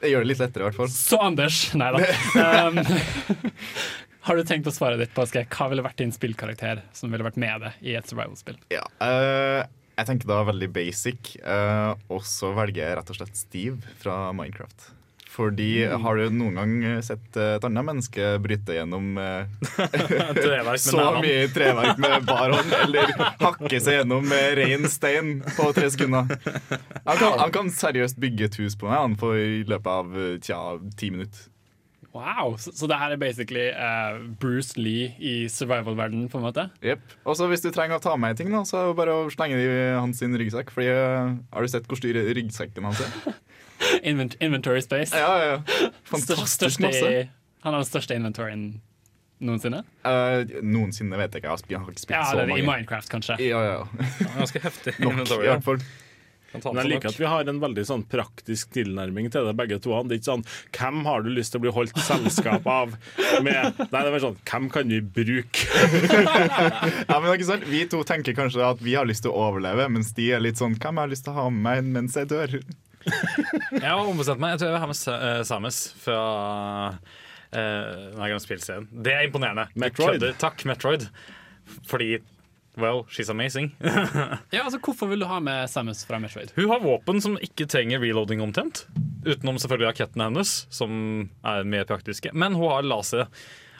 Det gjør det litt lettere, i hvert fall. Så Anders! Nei da. Um, har du tenkt å svare ditt, Påske? Hva ville vært din spillkarakter som ville vært med deg i et survival-spill? Ja, uh, jeg tenker da veldig basic, uh, og så velger jeg rett og slett Steve fra Minecraft. Fordi Mm. har du noen gang sett eh, et annet menneske bryte gjennom eh, så mye treverk med bar hånd, eller hakke seg gjennom eh, ren stein på tre sekunder? Han kan, han kan seriøst bygge et hus på meg han får i løpet av tja, ti minutter. Wow, Så, så det her er basically uh, Bruce Lee i survival-verdenen, på en måte? Jepp. Og så hvis du trenger å ta med ting, da, så er det bare å slenge det i hans sin ryggsekk. Fordi, uh, har du sett hvor stor ryggsekken hans er? Invent inventory space. Ja, ja, ja. Fantastisk største, masse. han har den største inventoryen noensinne? Uh, noensinne vet jeg ikke. Jeg har, ikke spilt Ja, så eller i. Minecraft, kanskje. Ja, ja. ja Ganske heftig. Nok, i hvert fall. Men jeg liker at vi har en veldig sånn praktisk tilnærming til det, begge to. Det er ikke sånn 'Hvem har du lyst til å bli holdt selskap av?' Med, nei, det er mer sånn 'Hvem kan vi bruke?' ja, men det er ikke sant? Vi to tenker kanskje at vi har lyst til å overleve, mens de er litt sånn 'Hvem har lyst til å ha med meg mens jeg dør?' Jeg har ombestemt meg. Jeg tror jeg vil ha med eh, Samus fra uh, Nei, spillscenen. Det er imponerende. Metroid. Takk, Metroid. Fordi Well, she's amazing. Ja, altså Hvorfor vil du ha med Samus fra Metroid? Hun har våpen som ikke trenger reloading omtrent. Utenom selvfølgelig rakettene hennes, som er mer praktiske. Men hun har laser.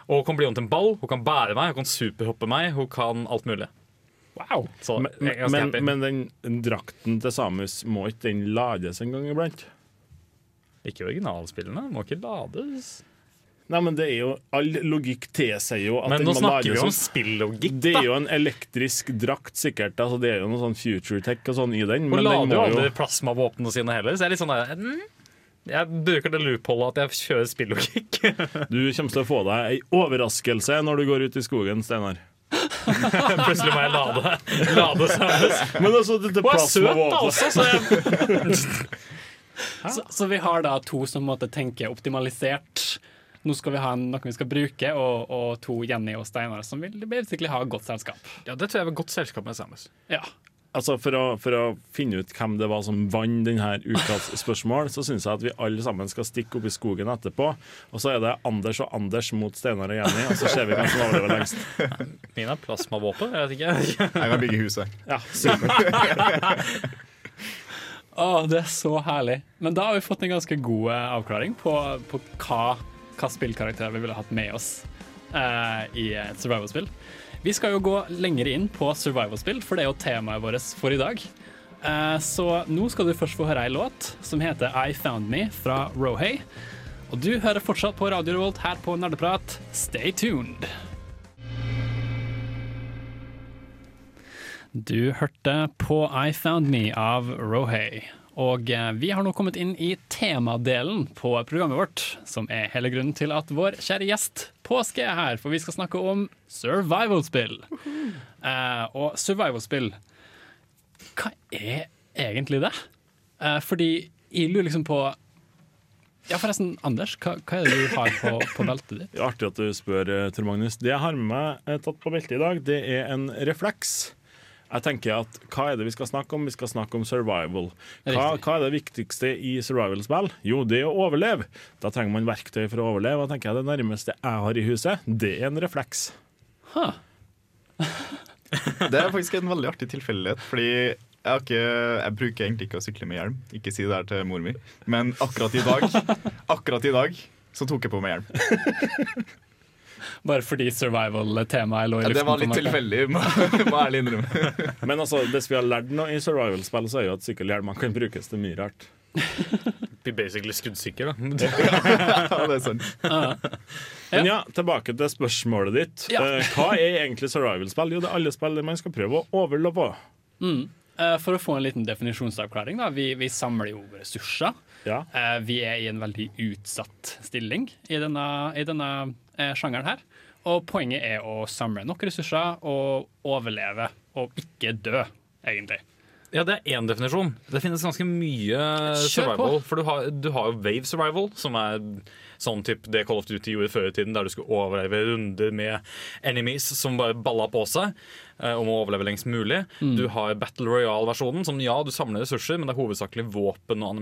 Og hun kan bli om til en ball, hun kan bære meg, hun kan superhoppe meg, hun kan alt mulig. Wow! Så Men, men, men den, den drakten til Samus, må ikke den lades en gang iblant? Ikke originalspillene, må ikke lades. Nei, men det er jo All logikk tilsier jo at Men nå snakker vi lades om spillogikk, spillogikk, Det er jo en elektrisk drakt, sikkert. Altså, det er jo noe sånn future tech og sånn i den. Hun Men den lader jo aldri plasmavåpnene sine heller, så jeg er litt sånn der mm, Jeg bruker det loopholdet at jeg kjører spillogikk. Du kommer til å få deg ei overraskelse når du går ut i skogen, Steinar. Plutselig må jeg lade, lade Men altså, dette Hun er søt, da plasmavåpenet- også, så jeg Så, så vi har da to som måtte tenke optimalisert. Nå skal vi ha noen noe vi skal bruke, og, og to Jenny og Steinar som vil basically ha godt selskap. Ja, det tror jeg var godt selskap med Samus. Ja. Altså for å, for å finne ut hvem det var som vant denne ukas spørsmål, så syns jeg at vi alle sammen skal stikke opp i skogen etterpå. Og så er det Anders og Anders mot Steinar og Jenny, og så ser vi hvem som overlever lengst. Min er plasmavåpen, jeg vet ikke. Jeg kan bygge huset. Ja, supert. Å, det er så herlig. Men da har vi fått en ganske god eh, avklaring på, på hva, hva spillkarakterer vi ville hatt med oss uh, i et survival-spill. Vi skal jo gå lenger inn på survival-spill, for det er jo temaet vårt for i dag. Uh, så nå skal du først få høre ei låt som heter I Found Me fra Rohay. Og du hører fortsatt på Radio Revolt her på Nerdeprat. Stay tuned. Du hørte på I Found Me av Rohay. Og eh, vi har nå kommet inn i temadelen på programmet vårt, som er hele grunnen til at vår kjære gjest Påske er her, for vi skal snakke om survival-spill. Uh, og survival-spill, hva er egentlig det? Uh, fordi jeg lurer liksom på Ja, forresten, Anders, hva, hva er det du har på, på beltet ditt? Det er artig at du spør, Tor Magnus. Det jeg har med meg tatt på beltet i dag, det er en refleks. Jeg tenker at Hva er det vi skal snakke om? Vi skal snakke om survival. Hva, hva er det viktigste i survival-spill? Jo, det er å overleve. Da trenger man verktøy for å overleve. Og tenker jeg Det nærmeste jeg har i huset, det er en refleks. Huh. Det er faktisk en veldig artig tilfeldighet, fordi jeg, har ikke, jeg bruker egentlig ikke å sykle med hjelm. Ikke si det her til mor mi. Men akkurat i dag Akkurat i dag så tok jeg på meg hjelm. Bare fordi survival-temaet lå i Ja, det var litt tilfeldig, må må ærlig innrømme. Men altså, hvis vi har lært noe i survival-spill, så er jo at sykkelhjelmer kan brukes til mye rart. Blir basically skuddsikker, da. Ja, det er sant. Men ja, tilbake til spørsmålet ditt. Eh, Hva er egentlig survival-spill? Jo, det er alle spill man skal prøve å overleve på. Mm. Eh, For å få en liten definisjonsavklaring, da. Vi, vi samler jo ressurser. Ja. Eh, Vi er i en veldig utsatt stilling i denne, i denne eh, sjangeren her. Og poenget er å samle nok ressurser og overleve, og ikke dø, egentlig. Ja, det er én definisjon. Det finnes ganske mye survival. For du har, du har jo wave survival, som er sånn type det Call of Duty gjorde før i tiden, der du skulle overleve runder med enemies som bare balla på seg. eh, Om å overleve lengst mulig. Mm. Du har Battle Royale-versjonen, som ja, du samler ressurser, men det er hovedsakelig våpen og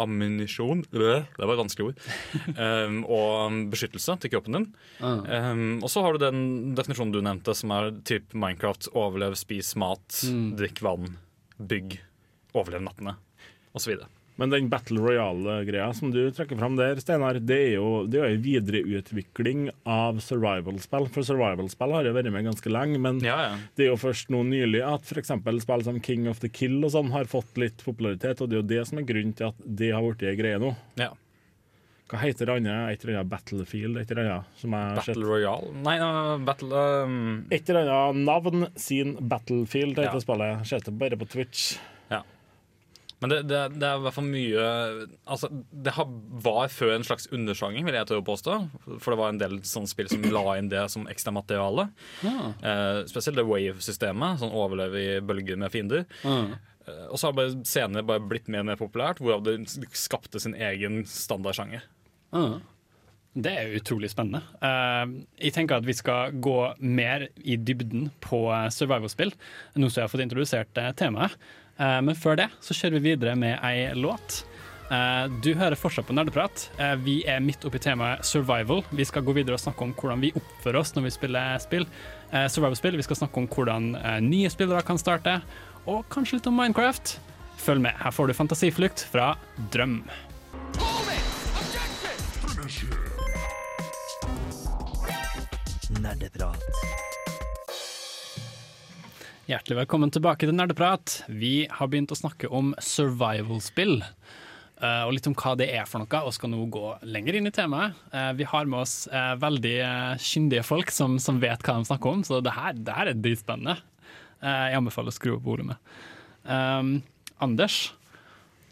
ammunisjon Det var et vanskelig ord. um, og beskyttelse til kroppen din. Uh. Um, og så har du den definisjonen du nevnte, som er typ Minecraft. Overlev, spis mat, Mm. drikk vann, bygg, overlev nattene, osv. Men den Battle Royale-greia som du trekker fram der, Steinar, det er jo det er jo en videreutvikling av survival-spill. For survival-spill har jo vært med ganske lenge, men Ja, ja. det er jo først nå nylig at f.eks. spill som King of the Kill og sånn har fått litt popularitet, og det er jo det som er grunnen til at det har blitt ei greie nå. Ja. Hva heter det andre? Et eller annet Battlefield? Et eller annet som jeg sett. Battle Royale? Nei, no, Battle um, Et eller annet navn sin Battlefield heter Ja. spillet. Ser det bare på Twitch. Ja. Men det, det, det er i hvert fall mye Altså, det har, var før en slags undersjanger, vil jeg tørre å påstå. For det var en del sånne spill som la inn det som ekstra materiale. Ja. Eh, spesielt det wave-systemet, sånn overleve i bølger med fiender. Eh, og så har bare senere bare blitt mer og mer populært, hvorav det skapte sin egen standardsjanger. Ah. Det er utrolig spennende. Uh, jeg tenker at vi skal gå mer i dybden på eh, survival-spill, nå som jeg har fått introdusert eh, temaet. Uh, men før det så kjører vi videre med ei låt. Uh, du hører fortsatt på Nerdeprat. Eh, vi er midt oppi temaet survival. Vi skal gå videre og snakke om hvordan vi oppfører oss når vi spiller spill. Eh, survival-spill. Vi skal snakke om hvordan nye spillere kan starte, og kanskje litt om Minecraft. Følg med. Her får du Fantasiflukt fra Drøm. Nerdeprat. Hjertelig velkommen tilbake til Nerdeprat. Vi har begynt å snakke om survival-spill. eh, og litt om hva det er for noe, og skal nå gå lenger inn i temaet. Eh, vi har med oss eh, veldig kyndige folk som, som vet hva de snakker om, så det her, det her er dritspennende. Jeg anbefaler å skru opp volumet. Um, Anders,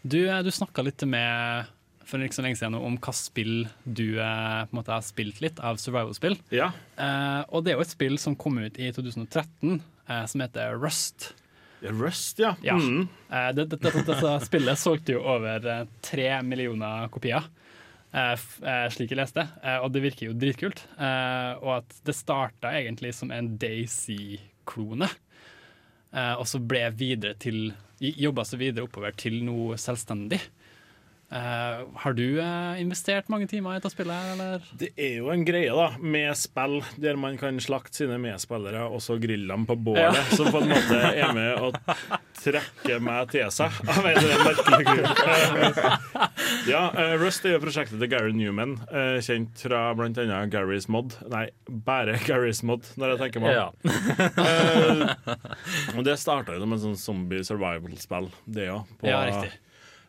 du, du snakka litt med for ikke så lenge siden om hva spill du eh, måte har spilt litt av survival-spill. Ja. Eh, og det er jo et spill som kom ut i 2013, eh, som heter Rust. Rust, ja. Ja. Mm. Eh, det, det, det, dette spillet solgte jo over eh, tre millioner kopier, eh, slik jeg leste, og det virker jo dritkult. Og at det starta egentlig som en Daisy-klone, og så ble videre til Jobba seg videre oppover til noe selvstendig. Eh, har du uh, investert mange timer i dette spillet, eller? Det er jo en greie da, med spill der man kan slakte sine medspillere og så grille dem på bålet, Ja. som på en måte er med å trekke meg til seg av en det er merkelig ja, uh, Rust er jo prosjektet til Gary Newman, kjent fra annet Garys Mod. Nei, bare Garys Mod, når jeg tenker meg om. Ja. det starta jo som en sånn zombie survival-spill, det òg. Ja, riktig.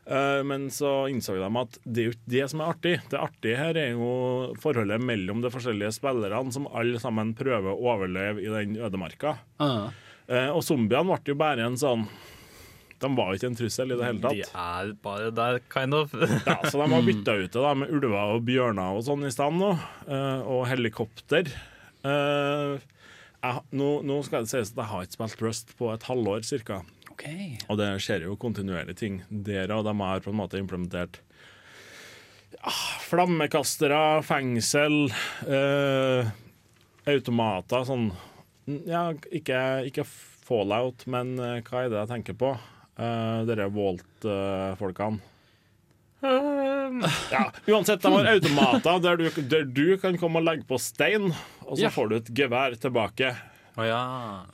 Eh, Men så innså de at det er jo ikke det som er artig. Det artige her er jo forholdet mellom de forskjellige spillerne, som alle sammen prøver å overleve i den ødemarka. Uh -huh. Og zombiene ble jo bare en sånn De var jo ikke en trussel i det hele tatt. De er bare der, kind of. Ja, så de har bytta ut det da med ulver og bjørner og sånn i stand nå. eh, Og helikopter. Eh, jeg, nå, nå skal det sies at jeg har ikke spilt Rust på et halvår cirka. Ok. Og det skjer jo kontinuerlig ting Dere og de har på en måte implementert ja, flammekastere, fengsel, eh, automater, sånn Ja, ikke, ikke Fallout, men eh, hva er det jeg tenker på? Eh, Dere Walt-folkene. ja, uansett, de har automater der du, der du kan komme og legge på stein, og så Ja. får du et gevær tilbake.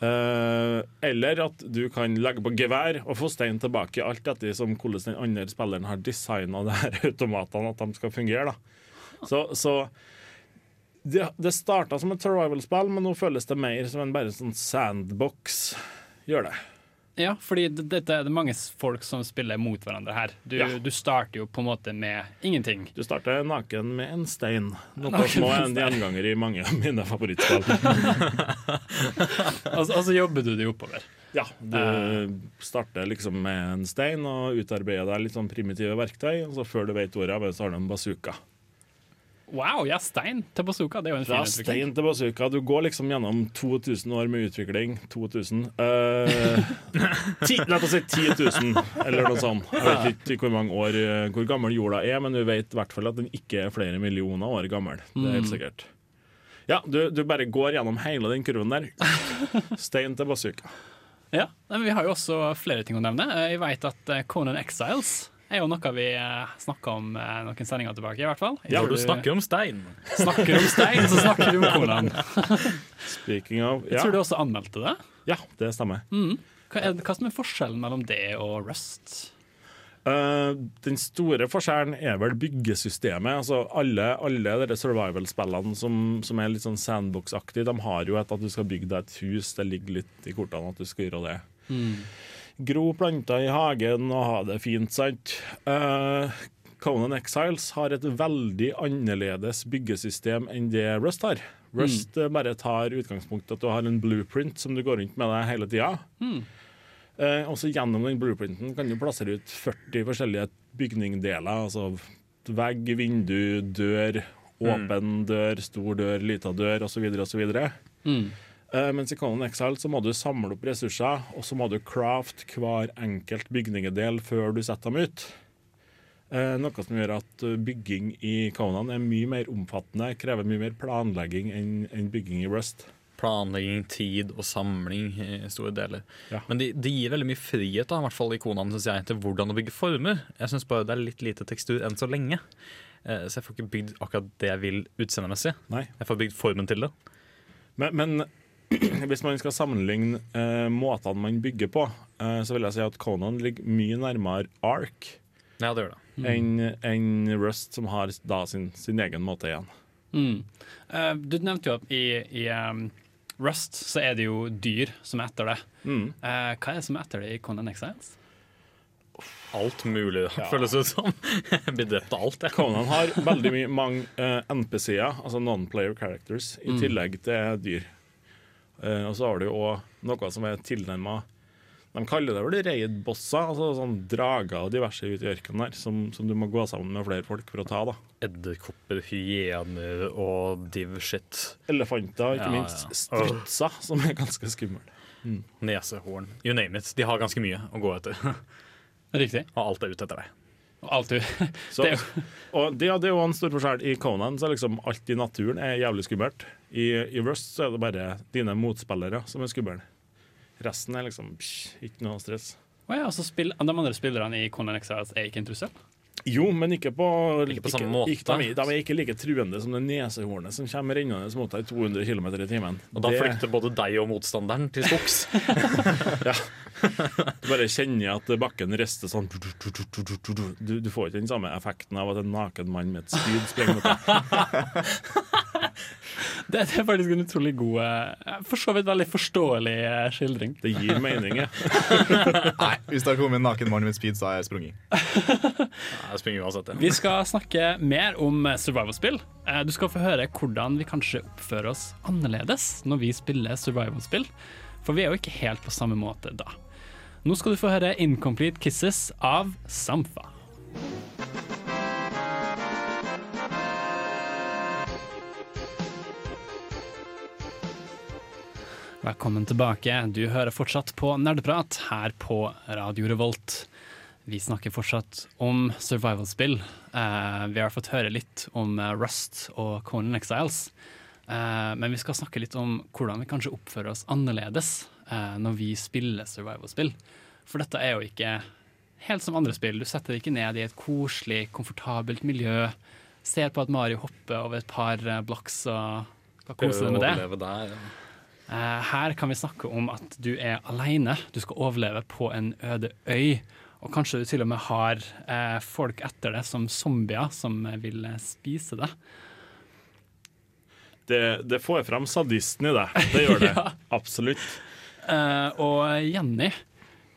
Eh, eller at du kan legge på gevær og få stein tilbake, alt etter som hvordan den andre spilleren har designa automatene at de skal fungere. Da. Så, så det, det starta som et survival-spill, men nå føles det mer som en bare sånn sandbox. Gjør det. Ja, fordi det, det, det er mange folk som spiller mot hverandre her. Du, Ja. du starter jo på en måte med ingenting. Du starter naken med en stein, noe som er en en gjenganger i mange av mine favorittspill. Og og så jobber du deg oppover. Ja, du starter liksom med en stein og utarbeider deg litt sånn primitive verktøy, og så før du vet ordet av det, så har du en bazooka. Wow, ja, stein til bazooka. Det er jo en fin Fra utvikling. stein til bazooka. Du går liksom gjennom 2000 år med utvikling. 2000 eh, ti, La oss si 10 000, eller noe sånt. Jeg vet ikke hvor mange år eh, Hvor gammel jorda er, men du vet i hvert fall at den ikke er flere millioner år gammel. Det er helt Mm. sikkert. Ja, du, du bare går gjennom hele den kurven der. Stein til bazooka. Ja, men Vi har jo også flere ting å nevne. Eh, Jeg vet at eh, Conan Exiles er jo noe vi snakka om eh, noen sendinger tilbake. i hvert fall. Ja, du snakker om stein. Snakker om stein, så snakker du om Conan. Speaking of ja. Jeg tror du også anmeldte det. Ja, det stemmer. Mm. Hva, er, hva som er forskjellen mellom det og Rust? Uh, den store forskjellen er vel byggesystemet. Altså alle, alle survival-spillene som, som er litt sånn sandbox-aktige, de har jo et at du skal bygge deg et hus. Det ligger litt i kortene at du skal gjøre det. Gro planter i hagen og ha det fint, sant. Uh, Conan Exiles har et veldig annerledes byggesystem enn det Rust har. Rust mm. bare tar utgangspunkt at du har en blueprint som du går rundt med deg hele tida. Eh, og så Gjennom den blueprinten kan du plassere ut 40 forskjellige bygningdeler. Altså vegg, vindu, dør, åpen dør, stor dør, lita dør osv. osv. Mm. Uh, mens i Conan Exile så må du samle opp ressurser, og så må du craft hver enkelt bygningedel før du setter dem ut. Eh, noe som gjør at eh, bygging i Conan er mye mer omfattende, krever mye mer planlegging enn bygging i Rust. Planlegging, tid og samling i store deler. Ja. Men det de gir veldig mye frihet, da, i hvert fall i Conan, synes jeg, til hvordan å bygge former. Jeg syns bare det er litt lite tekstur enn så lenge. Eh, så jeg får ikke bygd akkurat det jeg vil utseendemessig. Jeg får bygd formen til det. Men, men hvis man skal sammenligne eh, måtene man bygger på, eh, så vil jeg si at Conan ligger mye nærmere Ark Ja, det gjør det. enn en Rust, som har da sin, sin egen måte igjen. Mm. Uh, du nevnte jo at i, i um, Rust så er det jo dyr som er etter det. Mm. Uh, hva er det som er etter det i Conan Exiles? Alt mulig, det føles ut som. Jeg blir drept av alt, jeg. Conan har veldig mye, mange uh, NPC-er, altså non-player characters, i Mm. tillegg til dyr. Eh, og så har du òg noe som er tilnærma De kaller det vel reidbosser, altså sånn drager og diverse ute i ørkenen der, som, som du må gå sammen med flere folk for å ta. da Edderkopper, hyener og div shit. Elefanter, ikke Ja, minst. ja. Strutser, som er ganske skumle. Mm. Nesehorn. You name it. De har ganske mye å gå etter. Riktig. Og alt er ute etter deg. Og Så, Det og det, det er jo en stor forskjell. I Conan så er liksom alt i naturen er jævlig skummelt. I, I Rust så er det bare dine motspillere som er skumle. Resten er liksom psh, ikke noe stress. Oh ja, altså spill, De andre spillerne i Conan Exiles er ikke en trussel? Jo, men ikke på, Ikke på samme måte. Ikke, de, de er ikke like truende som det nesehornet som kommer rennende mot deg i 200 km i timen. Og da Det- flykter både deg og motstanderen til skogs. ja. Du bare kjenner at bakken rister sånn du, du får ikke den samme effekten av at en naken mann med et spyd springer mot deg. Det, det er faktisk en utrolig god, eh, for så vidt veldig forståelig eh, skildring. Det gir mening, ja. Nei, hvis det har kommet en naken mann med speed, så har jeg sprunget. Jeg springer uansett, Vi skal snakke mer om eh, survival-spill. Eh, Du skal få høre hvordan vi kanskje oppfører oss annerledes når vi spiller survival-spill. For vi er jo ikke helt på samme måte da. Nå skal du få høre 'Incomplete Kisses' av Samfa. Velkommen tilbake. Du hører fortsatt på Nerdeprat her på Radio Revolt. Vi snakker fortsatt om survival-spill. Eh, vi har fått høre litt om eh, Rust og Conan Exiles. Eh, men vi skal snakke litt om hvordan vi kanskje oppfører oss annerledes eh, når vi spiller survival-spill. For dette er jo ikke helt som andre spill. Du setter deg ikke ned i et koselig, komfortabelt miljø, ser på at Mario hopper over et par eh, blocks og skal kose deg med det. Der, ja. Eh, Her kan vi snakke om at du er alene. Du skal overleve på en øde øy. Og kanskje du til og med har eh, folk etter deg som zombier som vil eh, spise deg. Det, det får frem sadisten i deg. Det gjør det. Ja. Absolutt. Uh, og Jenny,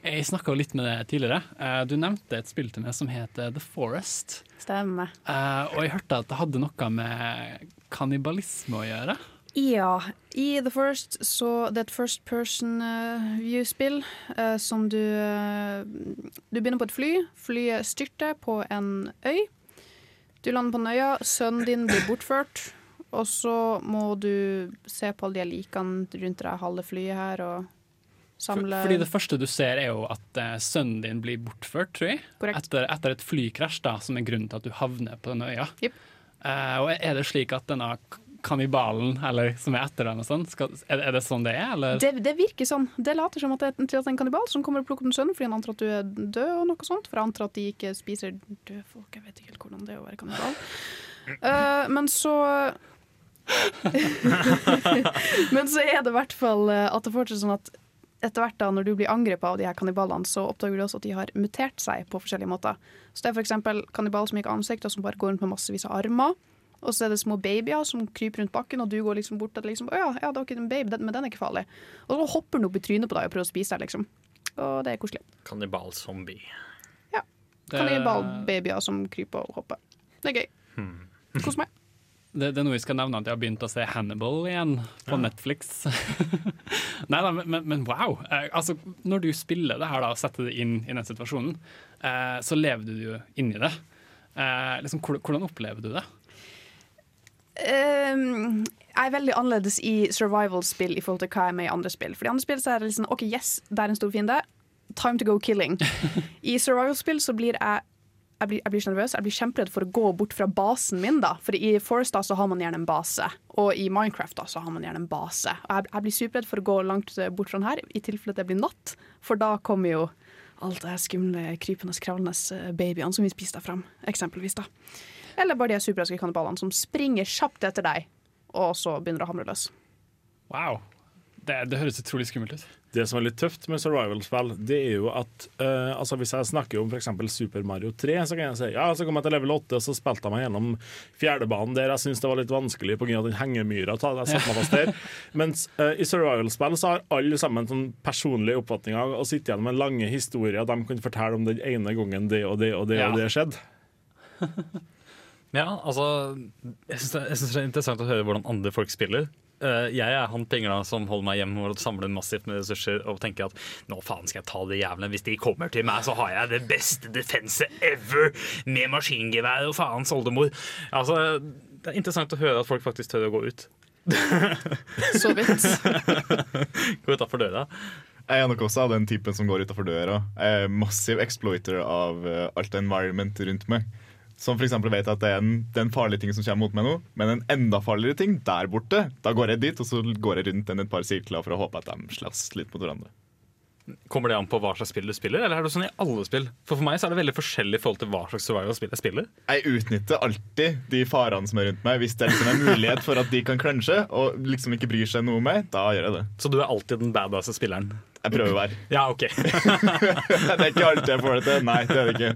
jeg snakka litt med deg tidligere. Uh, du nevnte et spill til meg som heter The Forest. Stemmer. Uh, og jeg hørte at det hadde noe med kannibalisme å gjøre. Ja, i The First så det er et first person uh, view-spill uh, som du uh, Du begynner på et fly. Flyet styrter på en øy. Du lander på den øya, sønnen din blir bortført. Og så må du se på alle de likene rundt deg halve flyet her og samle fordi det første du ser, er jo at sønnen din blir bortført, tror jeg. Etter, etter et flykrasj, da, som er grunnen til at du havner på denne øya. Yep. Og er det slik at denne kannibalen, eller som er etter den og sånn, er, er det sånn det er, eller? det, det virker sånn. Det later som at det, er en kannibal som kommer og plukker opp en sønn fordi han antar at du er død, og noe sånt. For han antar at de ikke spiser døde folk. Jeg vet ikke helt hvordan det er å være kannibal. Uh, men så Men så er det i hvert fall eh, at det fortsatt er sånn at etter hvert da, når du blir angrepet av de her kannibalene, så oppdager du også at de har mutert seg på forskjellige måter. Så det er f.eks. kannibal som ikke har ansikt, og som bare går rundt med massevis av armer. Og så er det små babyer som kryper rundt bakken, og du går liksom bort til liksom ja, ja, det var ikke en baby, den, men den er ikke farlig. Og så hopper den opp i trynet på deg og prøver å spise deg, liksom. Og det er koselig. Kannibal-zombie. Det- Kannibalbabyer som kryper og hopper. Det er gøy. Kos meg. Det, det er noe jeg skal nevne at jeg har begynt å se Hannibal igjen på Netflix. Nei da, men, men, men wow. Eh, altså, når du spiller det her da, og setter det inn i den situasjonen, eh, så lever du jo inni det. Eh, liksom, hvordan, hvordan opplever du det? Ehm, jeg er veldig annerledes i survival-spill i forhold til hva jeg er med i andre spill. For i andre spill så er det liksom OK, yes, det er en stor fiende. Time to go killing. I survival-spill så blir jeg jeg blir, jeg blir nervøs. Jeg blir kjemperedd for å gå bort fra basen min. da For i Forest da så har man gjerne en base, og i Minecraft da så har man gjerne en base. Og jeg, jeg blir superredd for å gå langt eh, bort fra den her, i tilfelle det blir natt. For da kommer jo alt det skumle, krypende, kravlende eh, babyene som vi spiser fram, eksempelvis. da Eller bare de superraske kannibalene som springer kjapt etter deg, og så begynner å hamre løs. Wow. Det, det høres utrolig skummelt ut. Det som er litt tøft med survival-spill, det er jo at uh, altså Hvis jeg snakker om f.eks. Super Mario 3, så kan jeg si ja, så kom jeg til level 8, og så spilte jeg meg gjennom fjerdebanen der jeg syntes det var litt vanskelig pga. den hengemyra. ta- Jeg satte meg fast der. Mens uh, i survival-spill så har alle sammen sånn personlige oppfatninger og sitter igjen med lange historier de kan fortelle om den ene gangen det og det og det Ja. og det skjedde. Ja, altså Jeg syns det, jeg synes det er interessant å høre hvordan andre folk spiller. Uh, jeg er han pingla som holder meg hjemme og samler massivt med ressurser og tenker at nå faen skal jeg ta de jævlene. Hvis de kommer til meg, så har jeg det beste defense ever med maskingevær og faens oldemor. Altså, det er interessant å høre at folk faktisk tør å gå ut. Så vidt. gå utafor døra. Jeg er nok også av den typen som går utafor døra. Jeg er massiv exploiter av eh, alt environment rundt meg. Som f.eks. vet at det er, en, det er en farlig ting som kommer mot meg nå, men en enda farligere ting der borte. Da går jeg dit, og så går jeg rundt den et par sirkler for å håpe at de slåss litt mot hverandre. Kommer det an på hva slags spill du spiller, eller er det sånn i alle spill? For For meg så er det veldig forskjellig i forhold til hva slags survival-spill jeg spiller. Jeg utnytter alltid de farene som er rundt meg. Hvis det liksom er mulighet for at de kan klønsje og liksom ikke bryr seg noe om meg, da gjør jeg det. Så du er alltid den badass spilleren? Jeg prøver å være. Ja, ok. det er ikke alltid jeg får det til. Nei, det er det ikke.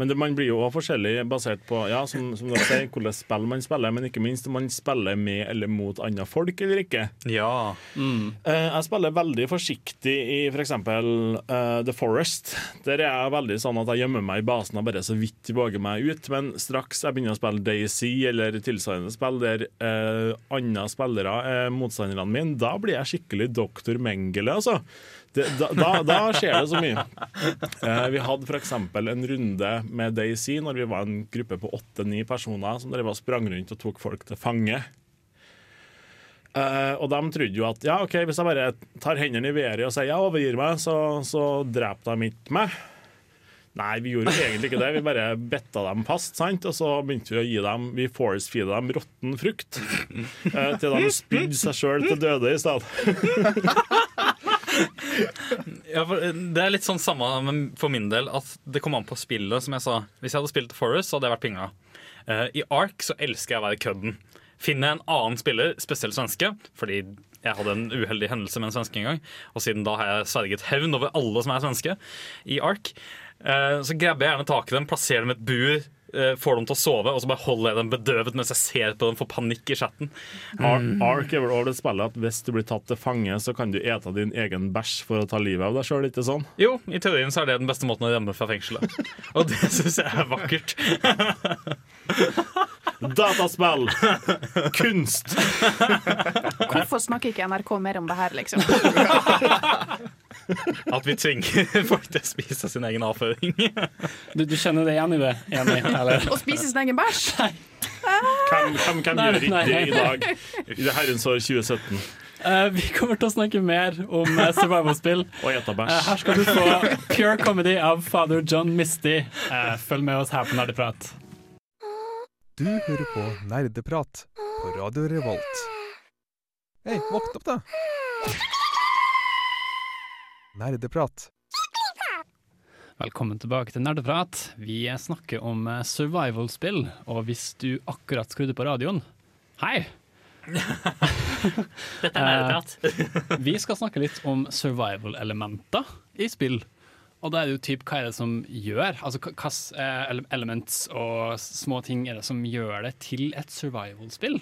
Men det, man blir jo også forskjellig basert på ja, som, som dere sier, hvordan spill man spiller, men ikke minst om man spiller med eller mot andre folk eller ikke. Ja. Eh, jeg spiller veldig forsiktig i f.eks. Uh, The Forest. Der er jeg veldig sånn at jeg gjemmer meg i basen og bare så vidt våger meg ut. Men straks jeg begynner å spille Daisy eller tilsvarende spill der uh, andre spillere er motstanderne mine, da blir jeg skikkelig doktor Mengele, altså. Det, da, da, da skjer det så mye. Eh, vi hadde f.eks. en runde med Daisy når vi var en gruppe på åtte-ni personer som drev og sprang rundt og tok folk til fange. Eh, og de trodde jo at ja, ok, hvis jeg bare tar hendene i været og sier jeg overgir meg, så, så dreper de ikke meg. Nei, vi gjorde jo egentlig ikke det. Vi bare betta dem fast, sant? og så begynte vi å gi dem Vi force-feeda dem råtten frukt. eh, til de spydde seg sjøl til døde i stedet. Ja, eh, det er litt sånn samme for min del at det kom an på spillet. som jeg sa Hvis jeg hadde spilt Forest, så hadde jeg vært pinga. Uh, I Ark så elsker jeg å være kødden. Finner jeg en annen spiller, spesielt svenske, fordi jeg hadde en uheldig hendelse med en svenske en gang, og siden da har jeg sverget hevn over alle som er svenske i Ark, uh, så grabber jeg gjerne tak i dem, plasserer dem i et bur, får dem til å sove, og så bare holder jeg dem bedøvet mens jeg ser på dem, får panikk i chatten. Mm. Ark er vel over det spillet at hvis du blir tatt til fange, så kan du ete din egen bæsj for å ta livet av deg sjøl, ikke sånn? Jo, i teorien så er det den beste måten å rømme fra fengselet. Og det syns jeg er vakkert. Dataspill! Kunst! Hvorfor snakker ikke NRK mer om det her, liksom? At vi tvinger folk til å spise sin egen avføring. Du, du kjenner deg igjen i det? Enig, eller? Å spise sin egen bæsj? Hvem, hvem, hvem Nei, gjør ikke nei. det i dag? I det herrens år 2017. Uh, vi kommer til å snakke mer om uh, survival-spill. Og ete bæsj. Uh, her skal du få Pure Comedy av Father John Misty. Eh, følg med oss her på Nerdeprat. Du hører på Nerdeprat på Radio Revolt. Hei, våkn opp, da! Nerdeprat. Velkommen tilbake til Nerdeprat. Vi snakker om eh, survival-spill, og hvis du akkurat skrudde på radioen Hei! Dette er nerdeprat. Eh, vi skal snakke litt om survival-elementer i spill. Og da er det jo typ, hva er det som gjør Altså hvilke eh, elements og små ting er det som gjør det til et survival-spill?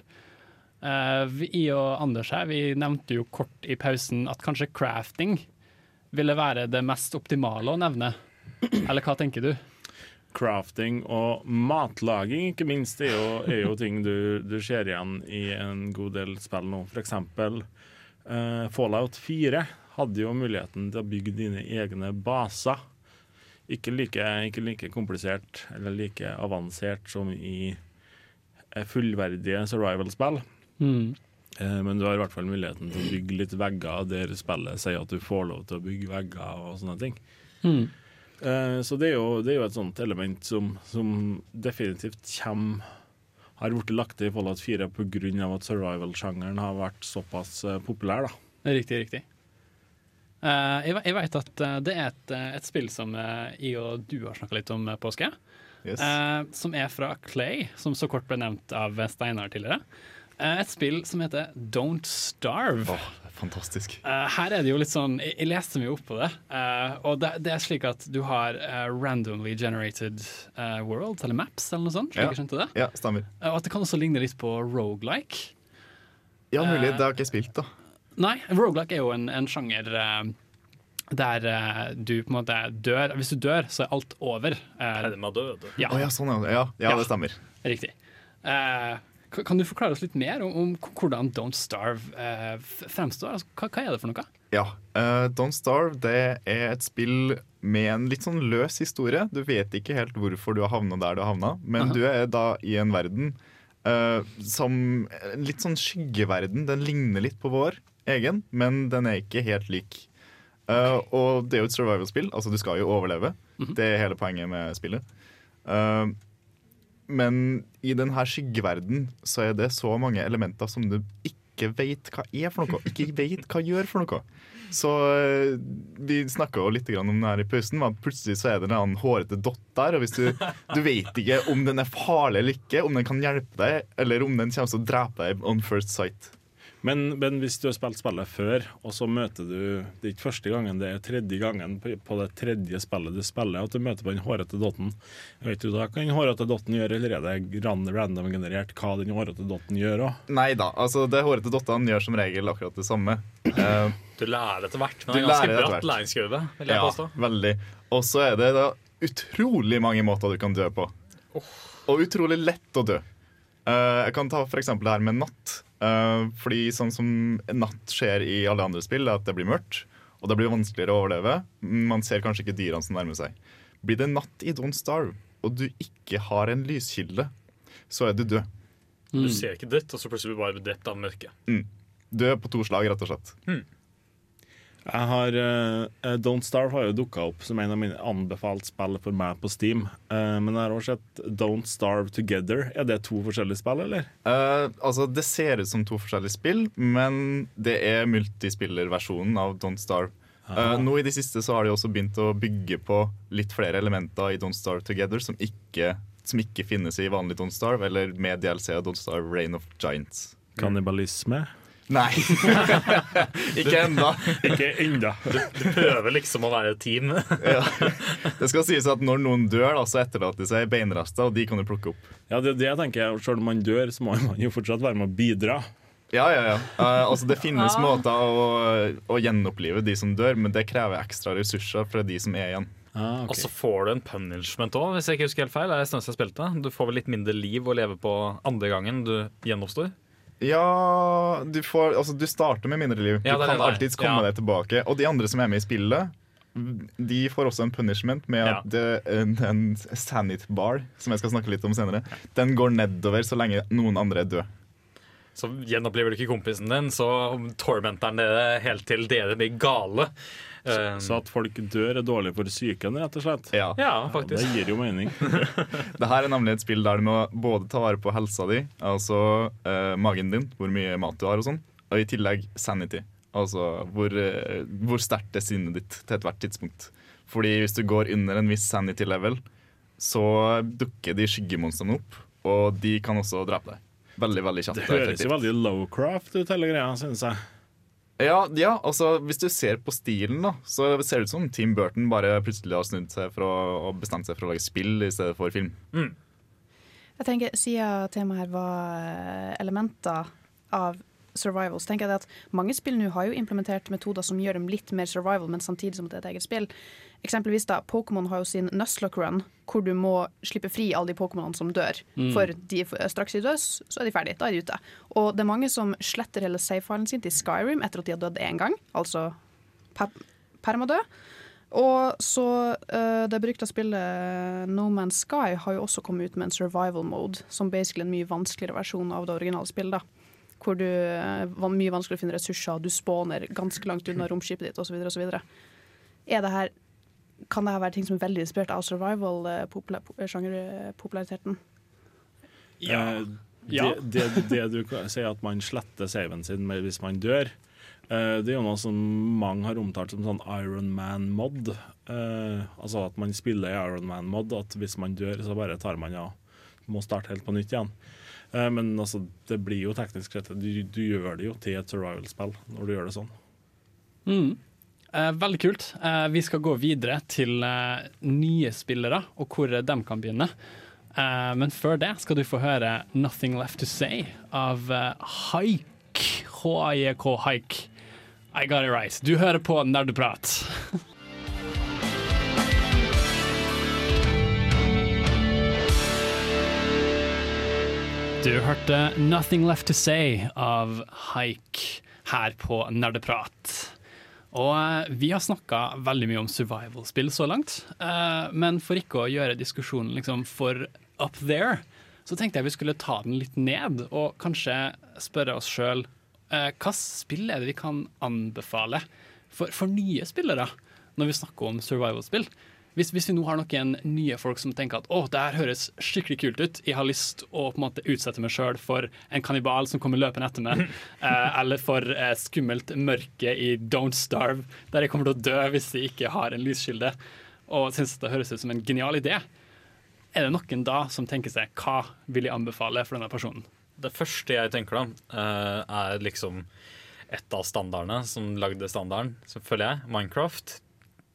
Eh, vi og Anders her, vi nevnte jo kort i pausen at kanskje crafting ville være det mest optimale å nevne. Eller hva tenker du? Crafting og matlaging, ikke minst, er jo, er jo ting du, du ser igjen i en god del spill nå. For eksempel eh, Fallout 4 hadde jo muligheten til å bygge dine egne baser. Ikke like, ikke like komplisert eller like avansert som i eh, fullverdige survival-spill. Mm. Eh, Men du har i hvert fall muligheten til å bygge litt vegger der spillet sier at du får lov til å bygge vegger og sånne ting. Mm. Eh, Så det er, jo, det er jo et sånt element som, som definitivt kommer har blitt lagt til i Fallout 4 pga. at survival-sjangeren har vært såpass eh, populær. da. Riktig, riktig. Eh, jeg, jeg vet at det er et, et spill som jeg og du har snakka litt om, Påske. Yes. Eh, som er fra Clay, som så kort ble nevnt av Steinar tidligere. Eh, et spill som heter Don't Starve. Fantastisk. Eh, her er det jo litt sånn Jeg, leste mye opp på det. eh, og det, er slik at du har randomly generated eh, worlds, eller maps, eller noe sånt. Slik Ja. jeg skjønte det. Ja, stemmer. Og at det kan også ligne litt på rogelike. Ja, mulig. Det har ikke jeg spilt, da. Nei, roguelike er jo en, en sjanger der uh, du på en måte dør Hvis du dør, så er alt over. Uh, Permadød. Ja. Oh, ja, sånn, ja. Ja, ja, det stemmer. Riktig. Eh, kan du forklare oss litt mer om, om hvordan Don't Starve eh, fremstår? Altså, hva, hva er det for noe? Ja. uh, Don't Starve det er et spill med en litt sånn løs historie. Du vet ikke helt hvorfor du har havna der du har havna, men Aha. du er da i en verden uh, som en litt sånn skyggeverden. Den ligner litt på vår egen, men den er ikke helt lik. Eh, og det er jo et survival-spill, altså du skal jo overleve. Det er hele poenget med spillet. Eh, men i denne skyggeverden så er det så mange elementer som du ikke vet hva er for noe. Ikke vet hva gjør for noe. Så eh, vi snakka jo litt om det her i pausen. men Plutselig så er det en annen hårete dott der. Og hvis du, du vet ikke om den er farlig eller ikke, om den kan hjelpe deg, eller om den kommer til å drepe deg on first sight. Men, men hvis du har spilt spillet før, og så møter du Det er ikke første gangen, det er tredje gangen på, det tredje spillet du spiller, at du møter på den hårete dotten. Vet du da hva den hårete dotten gjør, eller er det random generert hva den hårete dotten gjør òg? Nei da. altså Det hårete dottene gjør som regel akkurat det samme. Eh, Du lærer etter hvert, men det er en ganske bratt læringskurve. vil jeg Ja, påstå. veldig. Og så er det da utrolig mange måter du kan dø på. Og utrolig lett å dø. Eh, jeg kan ta for eksempel det her med natt. Eh, fordi sånn som natt skjer i alle andre spill, er at det blir mørkt. Og det blir vanskeligere å overleve. Man ser kanskje ikke dyrene som nærmer seg. Blir det natt i Don't Starve, og du ikke har en lyskilde, så er du død. Du ser ikke dødt, og så plutselig blir du bare drept av mørket. Mm. Død på to slag, rett og slett. Jeg har uh, Don't Starve har jo dukka opp som en av mine anbefalt spill for meg på Steam. Uh, men jeg har også sett Don't Starve Together. Er det to forskjellige spill, eller? Uh, altså, det ser ut som to forskjellige spill, men det er multispillerversjonen av Don't Starve. Nå I det siste så har de også begynt å bygge på litt flere elementer i Don't Starve Together som ikke, som ikke finnes i vanlig Don't Starve, eller med DLC av Don't Starve Reign of Giants. Kannibalisme? Nei. ikke ennå. Ikke ennå. Du prøver liksom å være et team. ja. Det skal sies at når noen dør, da, så etterlater de seg beinrester, og de kan du plukke opp. Ja, det er det jeg tenker. Selv om man dør, så må man jo fortsatt være med å bidra. Ja, ja, ja. Uh, altså, det finnes måter å, å gjenopplive de som dør, men det krever ekstra ressurser fra de som er igjen. Og så får du en punishment òg, hvis jeg ikke husker helt feil. Det er siden jeg spilte. Du får vel litt mindre liv å leve på andre gangen du gjenoppstår. Ja, du, får, altså, du starter med mindre liv. Du Ja, er kan alltids komme Ja. deg tilbake. Og de andre som er med i spillet, de får også en punishment med at den en sanity bar, som jeg skal snakke litt om senere, den går nedover så lenge noen andre er døde. Så gjenopplever du ikke kompisen din, så tormenter han dere helt til dere blir gale. Um, Så at folk dør er dårlig for psyken, rett og slett? Ja, faktisk. Det gir jo mening. Det her er nemlig et spill der du må både ta vare på helsa di, altså eh, magen din, hvor mye mat du har og sånn, og i tillegg sanity. Altså hvor, eh, hvor sterkt er sinnet ditt til ethvert tidspunkt. Fordi hvis du går under en viss sanity level, så dukker de skyggemonstrene opp, og de kan også drepe deg. Veldig, veldig kjapt. Det høres jo veldig lowcraft ut, hele greia, synes jeg. Ja, ja, altså hvis du ser på stilen, da, så ser det ut som Tim Burton bare plutselig har snudd seg for å, og bestemt seg for å lage spill i stedet for film. Jeg tenker, Siden temaet her var eh, elementer av survival, så tenker jeg at mange spill nå har jo implementert metoder som gjør dem litt mer survival, men samtidig som det er et eget spill. Eksempelvis da, Pokémon har jo sin Nuslock Run, hvor du må slippe fri alle de Pokémonene som dør. Mm. For de, straks de dør, så er de ferdige. Da er de ute. Og det er mange som sletter hele safe-filen sin til Skyrim etter at de har dødd én gang, altså per permadød. Og så uh, Det brukte spillet No Man's Sky har jo også kommet ut med en survival mode, som basically en mye vanskeligere versjon av det originale spillet. da. Hvor du uh, var mye vanskeligere å finne ressurser, du spåner ganske langt unna romskipet ditt osv. Er det her Kan det her være ting som er veldig inspirert av survival-sjangerpopulariteten? Eh, Ja. Det, det, det du sier at man sletter saven sin med hvis man dør, eh, det er jo noe som mange har omtalt som sånn Iron Man-mod. Eh, altså at man spiller i Iron Man-mod, at hvis man dør, så bare tar man av. Må starte helt på nytt igjen. Eh, men altså, det blir jo teknisk sett du, du gjør det jo til et survival-spill når du gjør det sånn. Mm. Eh, veldig kult. Eh, vi skal gå videre til eh, nye spillere og hvor de kan begynne. Eh, men før det skal du få høre 'Nothing Left To Say' av uh, Haik. H-I-E-K Haik. I got it right. Du hører på Nerdeprat. Du hørte 'Nothing Left To Say' av Haik her på Nerdeprat. Og eh, vi har snakka veldig mye om survival-spill så langt. eh, men for ikke å gjøre diskusjonen liksom for up there, så tenkte jeg vi skulle ta den litt ned, og kanskje spørre oss sjøl uh, hva spill er det vi kan anbefale for, for nye spillere når vi snakker om survival-spill? Hvis, hvis vi nå har noen nye folk som tenker at å, det her høres skikkelig kult ut, jeg har lyst å på en måte utsette meg sjøl for en kannibal som kommer løpende etter meg, eh, eller for eh, skummelt mørke i Don't Starve, der jeg kommer til å dø hvis jeg ikke har en lyskilde, og syns det høres ut som en genial idé. Er det noen da som tenker seg hva vil jeg anbefale for denne personen? Det første jeg tenker da, eh, er liksom et av standardene som lagde standarden, så føler jeg, Minecraft.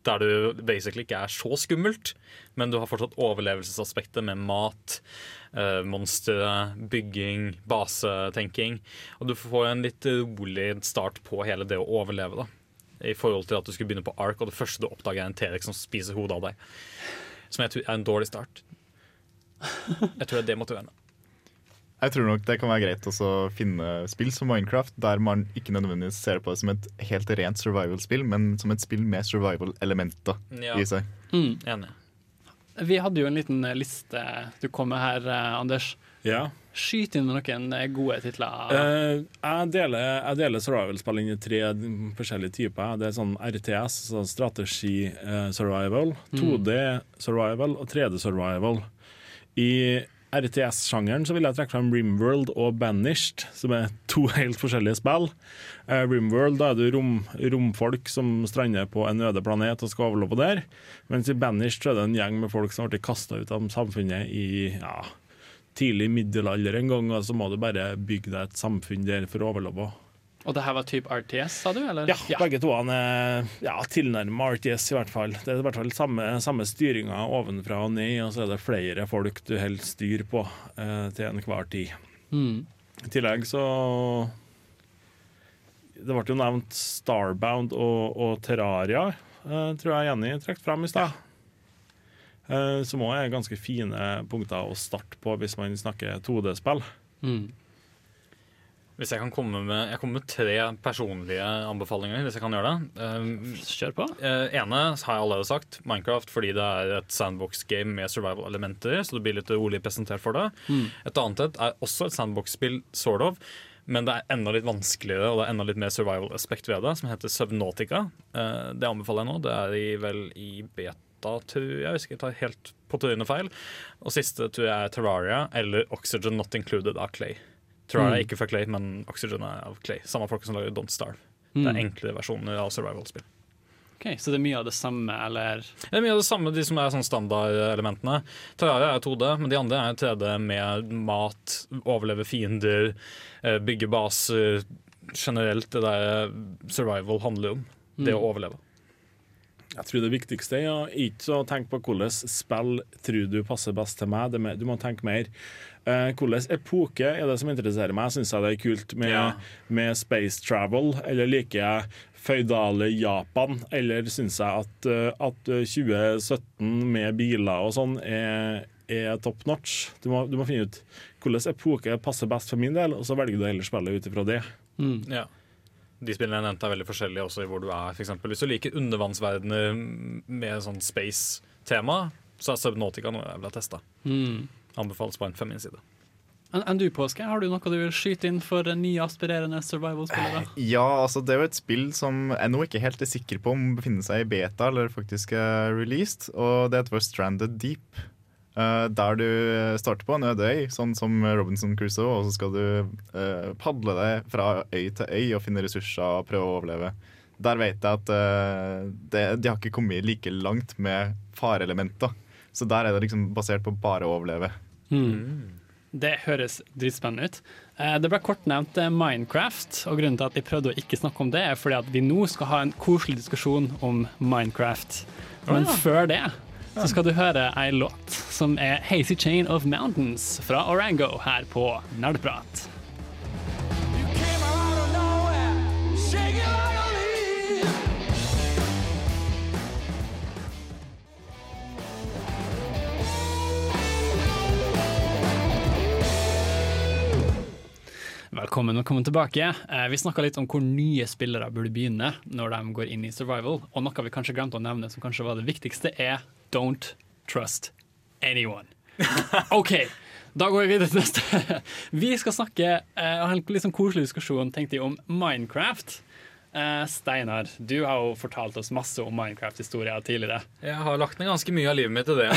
Der du basically ikke er så skummelt, men du har fortsatt overlevelsesaspektet med mat, eh, monstre, bygging, basetenking. Og du får en litt rolig start på hele det å overleve. da I forhold til at du skulle begynne på Ark, og det første du oppdager, er en T-rex som spiser hodet av deg. Som jeg tror er en dårlig start. Jeg tror det er demotiverende. Jeg tror nok det kan være greit også å finne spill som Minecraft, der man ikke nødvendigvis ser på det som et helt rent survival-spill, men som et spill med survival-elementer Ja. i seg. Enig. Vi hadde jo en liten eh, liste du kom med her, eh, Anders. Ja. Skyt inn noen eh, gode titler. Eh, jeg, deler, jeg deler survival-spill inn i tre forskjellige typer. Det er sånn RTS, så strategi eh, survival, Mm. 2D survival og 3D survival. I RTS-sjangeren så vil jeg trekke fram Rimworld og Banished, som er to helt forskjellige spill. Uh, Rimworld, da er du rom, romfolk som strander på en øde planet og skal overleve der. Mens i Banished så er det en gjeng med folk som har blitt kasta ut av samfunnet i ja, tidlig middelalder en gang, og så må du bare bygge deg et samfunn der for å overleve. Og det her var type RTS, sa du? Eller? Ja, begge to er ja, tilnærma RTS, i hvert fall. Det er i hvert fall samme, samme styringa ovenfra og ned, og så er det flere folk du holder styr på eh, til enhver tid. Mm. I tillegg så Det ble jo nevnt Starbound og, og Terraria, eh, tror jeg Jenny trakk frem i stad. Eh, som òg er ganske fine punkter å starte på hvis man snakker 2D-spill. Mm. Hvis jeg kan komme med Jeg kommer med tre personlige anbefalinger, hvis jeg kan gjøre det. Um, Kjør på. ene har jeg allerede sagt, Minecraft, fordi det er et sandbox-game med survival-elementer, så det blir litt rolig presentert for det. Mm. Et annet et er også et sandbox-spill, sort of, men det er enda litt vanskeligere og det er enda litt mer survival-aspekt ved det, som heter Subnautica. Uh, det anbefaler jeg nå. Det er i, vel i beta, tror jeg. Hvis jeg tar helt på trynet feil. Og siste tror jeg er Terraria eller Oxygen Not Included av Clay. Terraria Mm. er ikke fra Clay, men Oxygen er av Clay. Samme folk som lager Don't Starve. Mm. Det er enklere versjoner av survival-spill. Ok, Så det er mye av det samme, eller Det er mye av det samme, de som er sånn standardelementene. Terraria er 2D, men de andre er 3D med mat, overleve fiender, eh, bygge baser. Generelt det der survival handler om. Det Mm. å overleve. Jeg tror det viktigste er å ikke å tenke på hvordan spill tror du passer best til meg. Du må tenke mer eh, hvilken epoke er det som interesserer meg. Syns jeg det er kult med, Ja. med space travel, eller liker jeg føydale Japan, eller syns jeg at, eh, at 2017 med biler og sånn er, er top notch. Du må, du må finne ut hvilken epoke passer best for min del, og så velger du heller spillet ut ifra det. Ja. De spillene jeg nevnte er veldig forskjellige også i hvor du er. For eksempel. Hvis du liker undervannsverdener med sånn space-tema, så er Subnautica noe jeg vil ha testa. Mm. Anbefales på en fra min side. Enn du, Påske, har du noe du vil skyte inn for nye aspirerende survival-spillere? Ja, altså det er jo et spill som jeg nå ikke helt er sikker på om befinner seg i beta eller faktisk er released, og det heter Stranded Deep. Uh, der du starter på en øde øy, sånn som Robinson Crusoe, og så skal du uh, padle deg fra øy til øy og finne ressurser og prøve å overleve. Der vet jeg at uh, det, de har ikke kommet like langt med fareelementer. Så der er det liksom basert på bare å overleve. Mm. Det høres dritspennende ut. Eh, Det ble kort nevnt eh, Minecraft, og grunnen til at vi prøvde å ikke snakke om det, er fordi at vi nå skal ha en koselig diskusjon om Minecraft. Men oh, ja. før det så skal du høre ei låt som er 'Hazy Chain of Mountains' fra Orango her på Nerdprat. Velkommen velkommen tilbake. Eh, Vi snakka litt om hvor nye spillere burde begynne når de går inn i survival. Og noe vi kanskje glemte å nevne som kanskje var det viktigste, er don't trust anyone. OK, da går vi videre til neste. Vi skal snakke eh, ha en litt sånn koselig diskusjon tenkte jeg, om Minecraft. Eh, Steinar, du har jo fortalt oss masse om Minecraft-historier tidligere. Jeg har lagt ned ganske mye av livet mitt i det, ja.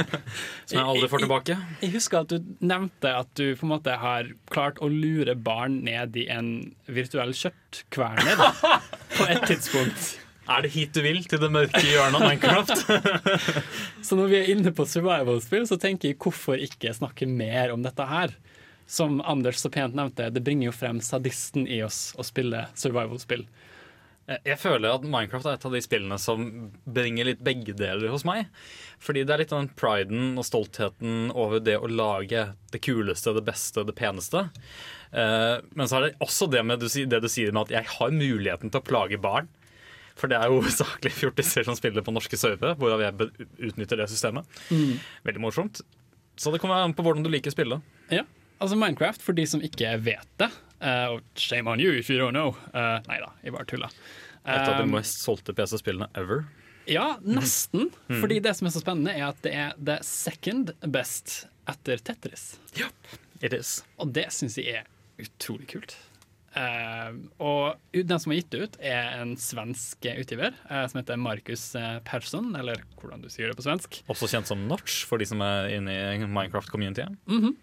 Som jeg aldri får tilbake. Jeg husker at du nevnte at du på en måte har klart å lure barn ned i en virtuell kjøttkverner på et tidspunkt. Er det hit du vil, til det mørke hjørnet av Minecraft? Så når vi er inne på survival-spill, så tenker jeg hvorfor ikke snakke mer om dette her? Som Anders så pent nevnte, det bringer jo frem sadisten i oss å spille survival-spill. Jeg- Jeg føler at Minecraft er et av de spillene som bringer litt begge deler hos meg. Fordi det er litt den priden og stoltheten over det å lage det kuleste, det beste, det peneste. Eh, men så er det også det, med det du sier med at jeg har muligheten til å plage barn. For det er jo hovedsakelig fjortiser som spiller på norske servere, hvorav jeg utnytter det systemet. Mm. Veldig morsomt. Så det kommer an på hvordan du liker spillet. Ja, altså Minecraft, for de som ikke vet det, uh, shame on you if you don't know. Uh, nei da, jeg bare tuller. Et av de Um, mest solgte PC-spillene ever. Ja, nesten. Mm. Fordi det som er så spennende, er at det er the second best etter Tetris. It is. Og det syns jeg er utrolig kult. Uh, og den som har gitt det ut, er en svensk utgiver uh, som heter Markus eh, Persson, eller hvordan du sier det på svensk. Også kjent som Notch, for de som er inne i Minecraft-communityet. Mhm.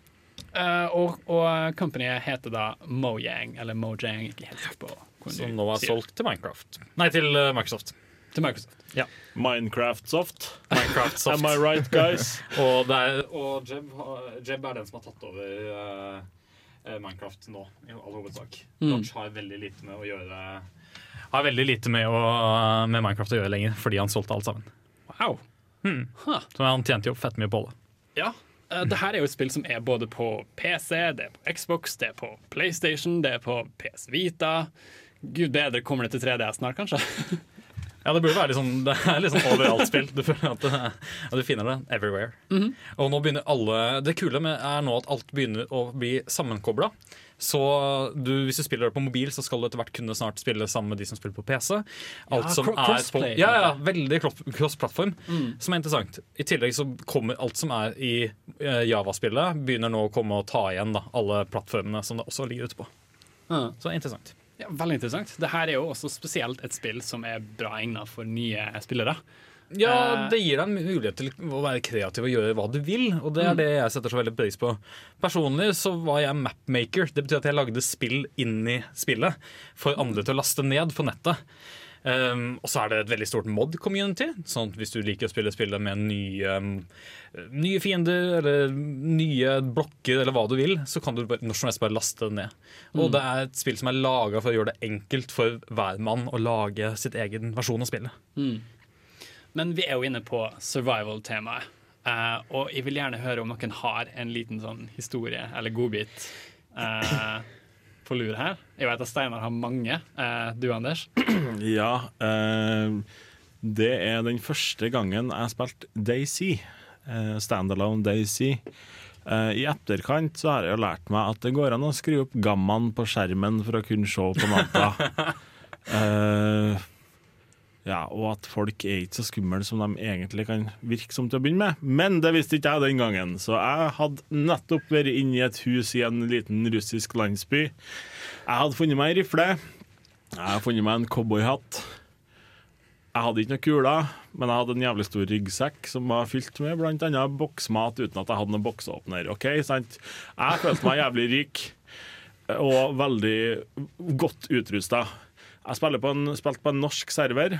Eh, og, og companyet heter da Mojang, eller Mojang, ikke helt sikker på Som nå er solgt til Minecraft. Nei, til eh, Microsoft. Til Microsoft. Ja. Minecraft-soft. Minecraft-soft. Am I right, guys? og, det er, og Jeb, Jeb er den som har tatt over eh, Minecraft nå, i all hovedsak. Mm. Dodge har veldig lite med å gjøre Har veldig lite med, å, med Minecraft å gjøre lenger, fordi han solgte alt sammen. Wow. Hmm. Huh. Så han tjente jo fett mye på det. Ja. Eh, det her er jo et spill som er både på PC, det er på Xbox, det er på PlayStation, det er på PS Vita. Gud bedre, kommer det til 3DS snart, kanskje? Ja, det burde være sånn, det er sånn overalt-spill. Du føler at, det, at du finner det everywhere. Mhm. Og nå begynner alle Det kule med er nå at alt begynner å bli sammenkobla. Så du, hvis du spiller det på mobil, så skal du etter hvert kunne snart spille sammen med de som spiller på PC. Alt Ja, som cro- er på, crossplay, ja, ja, veldig cro- cross-plattform, Mm. som er interessant. I tillegg så kommer alt som er i eh, Java-spillet, begynner nå å komme og ta igjen da, alle plattformene som det også ligger ute på. Mm. Så interessant. Ja, veldig interessant. Det her er jo også spesielt et spill som er bra egnet for nye spillere. Ja, Eh, det gir deg en mulighet til å være kreativ og gjøre hva du vil. Og det er Mm. det jeg setter så veldig pris på. Personlig så var jeg mapmaker. Det betyr at jeg lagde spill inn i spillet for andre til å laste ned på nettet. Um, og så er det et veldig stort mod-community. Sånn at Hvis du liker å spille spillet med nye, um, nye fiender eller nye blokker eller hva du vil, så kan du bare- når som helst bare laste det ned. Og Mm. det er et spill som er laga for å gjøre det enkelt for hver mann å lage sitt egen versjon av spillet. Mm. Men vi er jo inne på survival-temaet. Uh, og jeg vil gjerne høre om noen har en liten sånn historie eller godbit uh, på lur her. Jeg vet at Steinar har mange. Uh, du, Anders? Ja. det er den første gangen jeg spilte Daisy. Uh, Standalone Daisy. I etterkant så har jeg jo lært meg at det går an å skru opp gammaen på skjermen for å kunne se på natta. Eh, ja, og at folk er ikke så skumle som de egentlig kan virke som til å begynne med. Men det visste ikke jeg den gangen, så jeg hadde nettopp vært inne i et hus i en liten russisk landsby. Jeg hadde funnet meg ei rifle. Jeg hadde funnet meg en cowboyhatt. Jeg hadde ikke noe kuler, men jeg hadde en jævlig stor ryggsekk som var fylt med annet boksmat uten at jeg hadde noen boksåpner. Ok, sant? Jeg følte meg jævlig rik og veldig godt utrusta. Jeg på på en norsk server,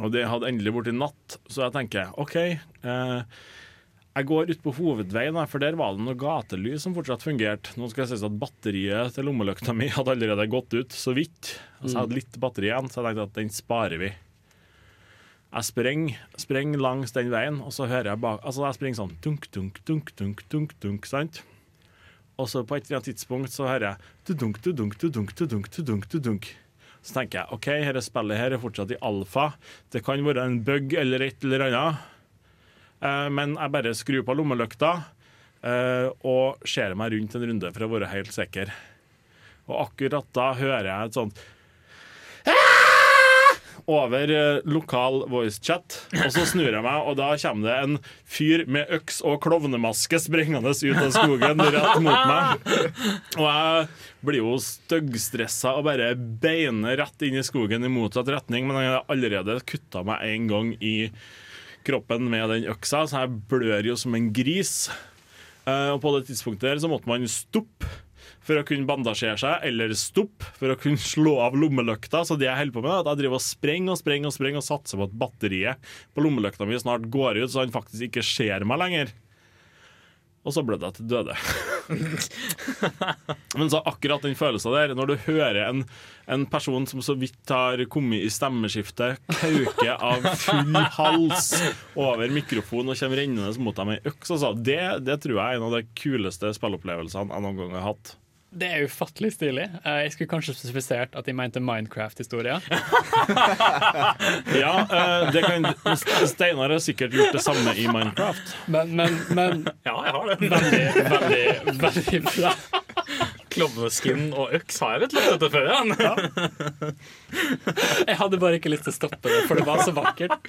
og det hadde endelig blitt natt, så jeg tenker OK. Eh, jeg går ut på hovedveien, for der var det noe gatelys som fortsatt fungerte. Nå skal jeg si at Batteriet til lommelykta mi hadde allerede gått ut, så vidt. Altså, jeg hadde litt batteri igjen, så jeg tenkte at den sparer vi. Jeg sprenger, sprenger langs den veien, og så hører jeg bak Altså, jeg springer sånn dunk, dunk, dunk, dunk, dunk, dunk, sant? Og så på et eller annet tidspunkt så hører jeg du-dunk, du-dunk, du-dunk, du-dunk, du-dunk, du-dunk. Så tenker jeg OK, dette spillet her er fortsatt i alfa. Det kan være en bug eller et eller annet. Eh, men jeg bare skrur på lommelykta eh, og ser meg rundt en runde for å være helt sikker. Og akkurat da hører jeg et sånt over eh, lokal voicechat, og så snur jeg meg, og da kommer det en fyr med øks og klovnemaske sprengende ut av skogen rett mot meg. Og jeg blir jo styggstressa og bare beiner rett inn i skogen i motsatt retning, men jeg har allerede kutta meg en gang i kroppen med den øksa, så jeg blør jo som en gris. Eh, Og på det tidspunktet der så måtte man stoppe for å kunne bandasjere seg, eller stoppe for å kunne slå av lommelykta. Så det jeg holder på med, er at jeg driver og sprenger og sprenger og sprenger og satser på at batteriet på lommelykta mi snart går ut, så han faktisk ikke ser meg lenger. Og så blødde jeg til døde. Men så akkurat den følelsen der, når du hører en, en person som så vidt har kommet i stemmeskiftet, kauke av full hals over mikrofonen og kommer rennende mot deg med ei øks, altså, det, det tror jeg er en av de kuleste spillopplevelsene jeg noen gang har hatt. Det er ufattelig stilig. Eh, Jeg skulle kanskje spesifisert at de mente Minecraft-historier. Ja, eh, det kan, Steinar har sikkert gjort det samme i Minecraft. Men, men, men Ja, jeg har det. veldig, veldig, veldig bra. Klovneskin og øks har jeg vet lagt dette før, ja. Jeg hadde bare ikke lyst til å stoppe det, for det var så vakkert.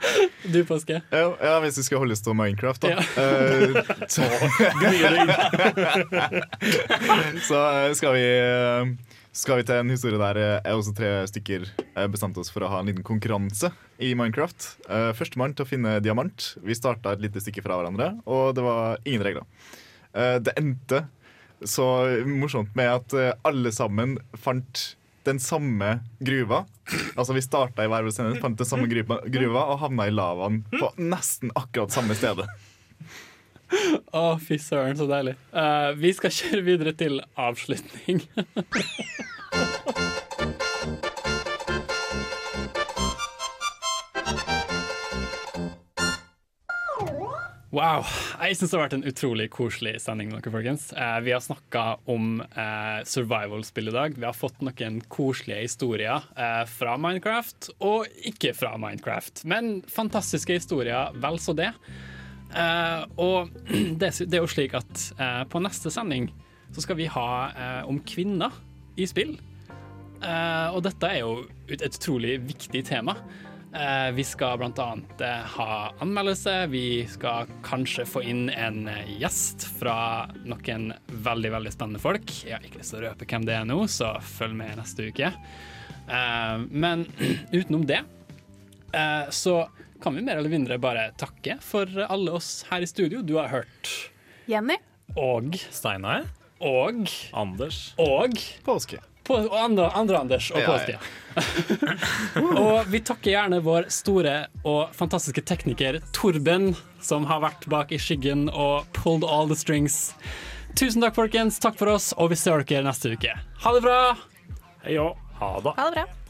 Du, Påske? Ja, ja, hvis vi skal holde oss til Minecraft, da. Ja. Eh, så, så eh, skal vi eh, skal vi til en historie der jeg også tre stykker bestemte oss for å ha en liten konkurranse i Minecraft. Førstemann til å finne diamant. Vi starta et lite stykke fra hverandre, og det var ingen regler. Det endte så morsomt med at alle sammen fant den samme gruva. Altså Vi starta i hver vår scene, fant den samme gruva, gruva og havna i lavaen på nesten akkurat samme stedet. Å, fy søren, så deilig. Uh, vi skal kjøre videre til avslutning. Wow. Jeg syns det har vært en utrolig koselig sending. dere, folkens. Eh, vi har snakka om eh, survival-spill i dag. Vi har fått noen koselige historier eh, fra Minecraft, og ikke fra Minecraft. Men fantastiske historier, vel så det. Eh, og det, det er jo slik at eh, på neste sending så skal vi ha eh, om kvinner i spill. Og dette er jo et utrolig viktig tema. Eh, vi skal blant annet eh, ha anmeldelse. Vi skal kanskje få inn en eh, gjest fra noen veldig veldig spennende folk. Jeg har ikke lyst til å røpe hvem det er nå, så følg med neste uke. Eh, men utenom det eh, så kan vi mer eller mindre bare takke for alle oss her i studio. Du har hørt Jenny? Og Steinar. Og Anders. Og Påske. På, og andre, andre Anders og Ja, ja. og vi takker gjerne vår store og fantastiske tekniker Torben, som har vært bak i skyggen og pulled all the strings. Tusen takk, folkens. Takk for oss, og vi ser dere neste uke. Ha det bra! Hei òg. ha det. Ha det bra.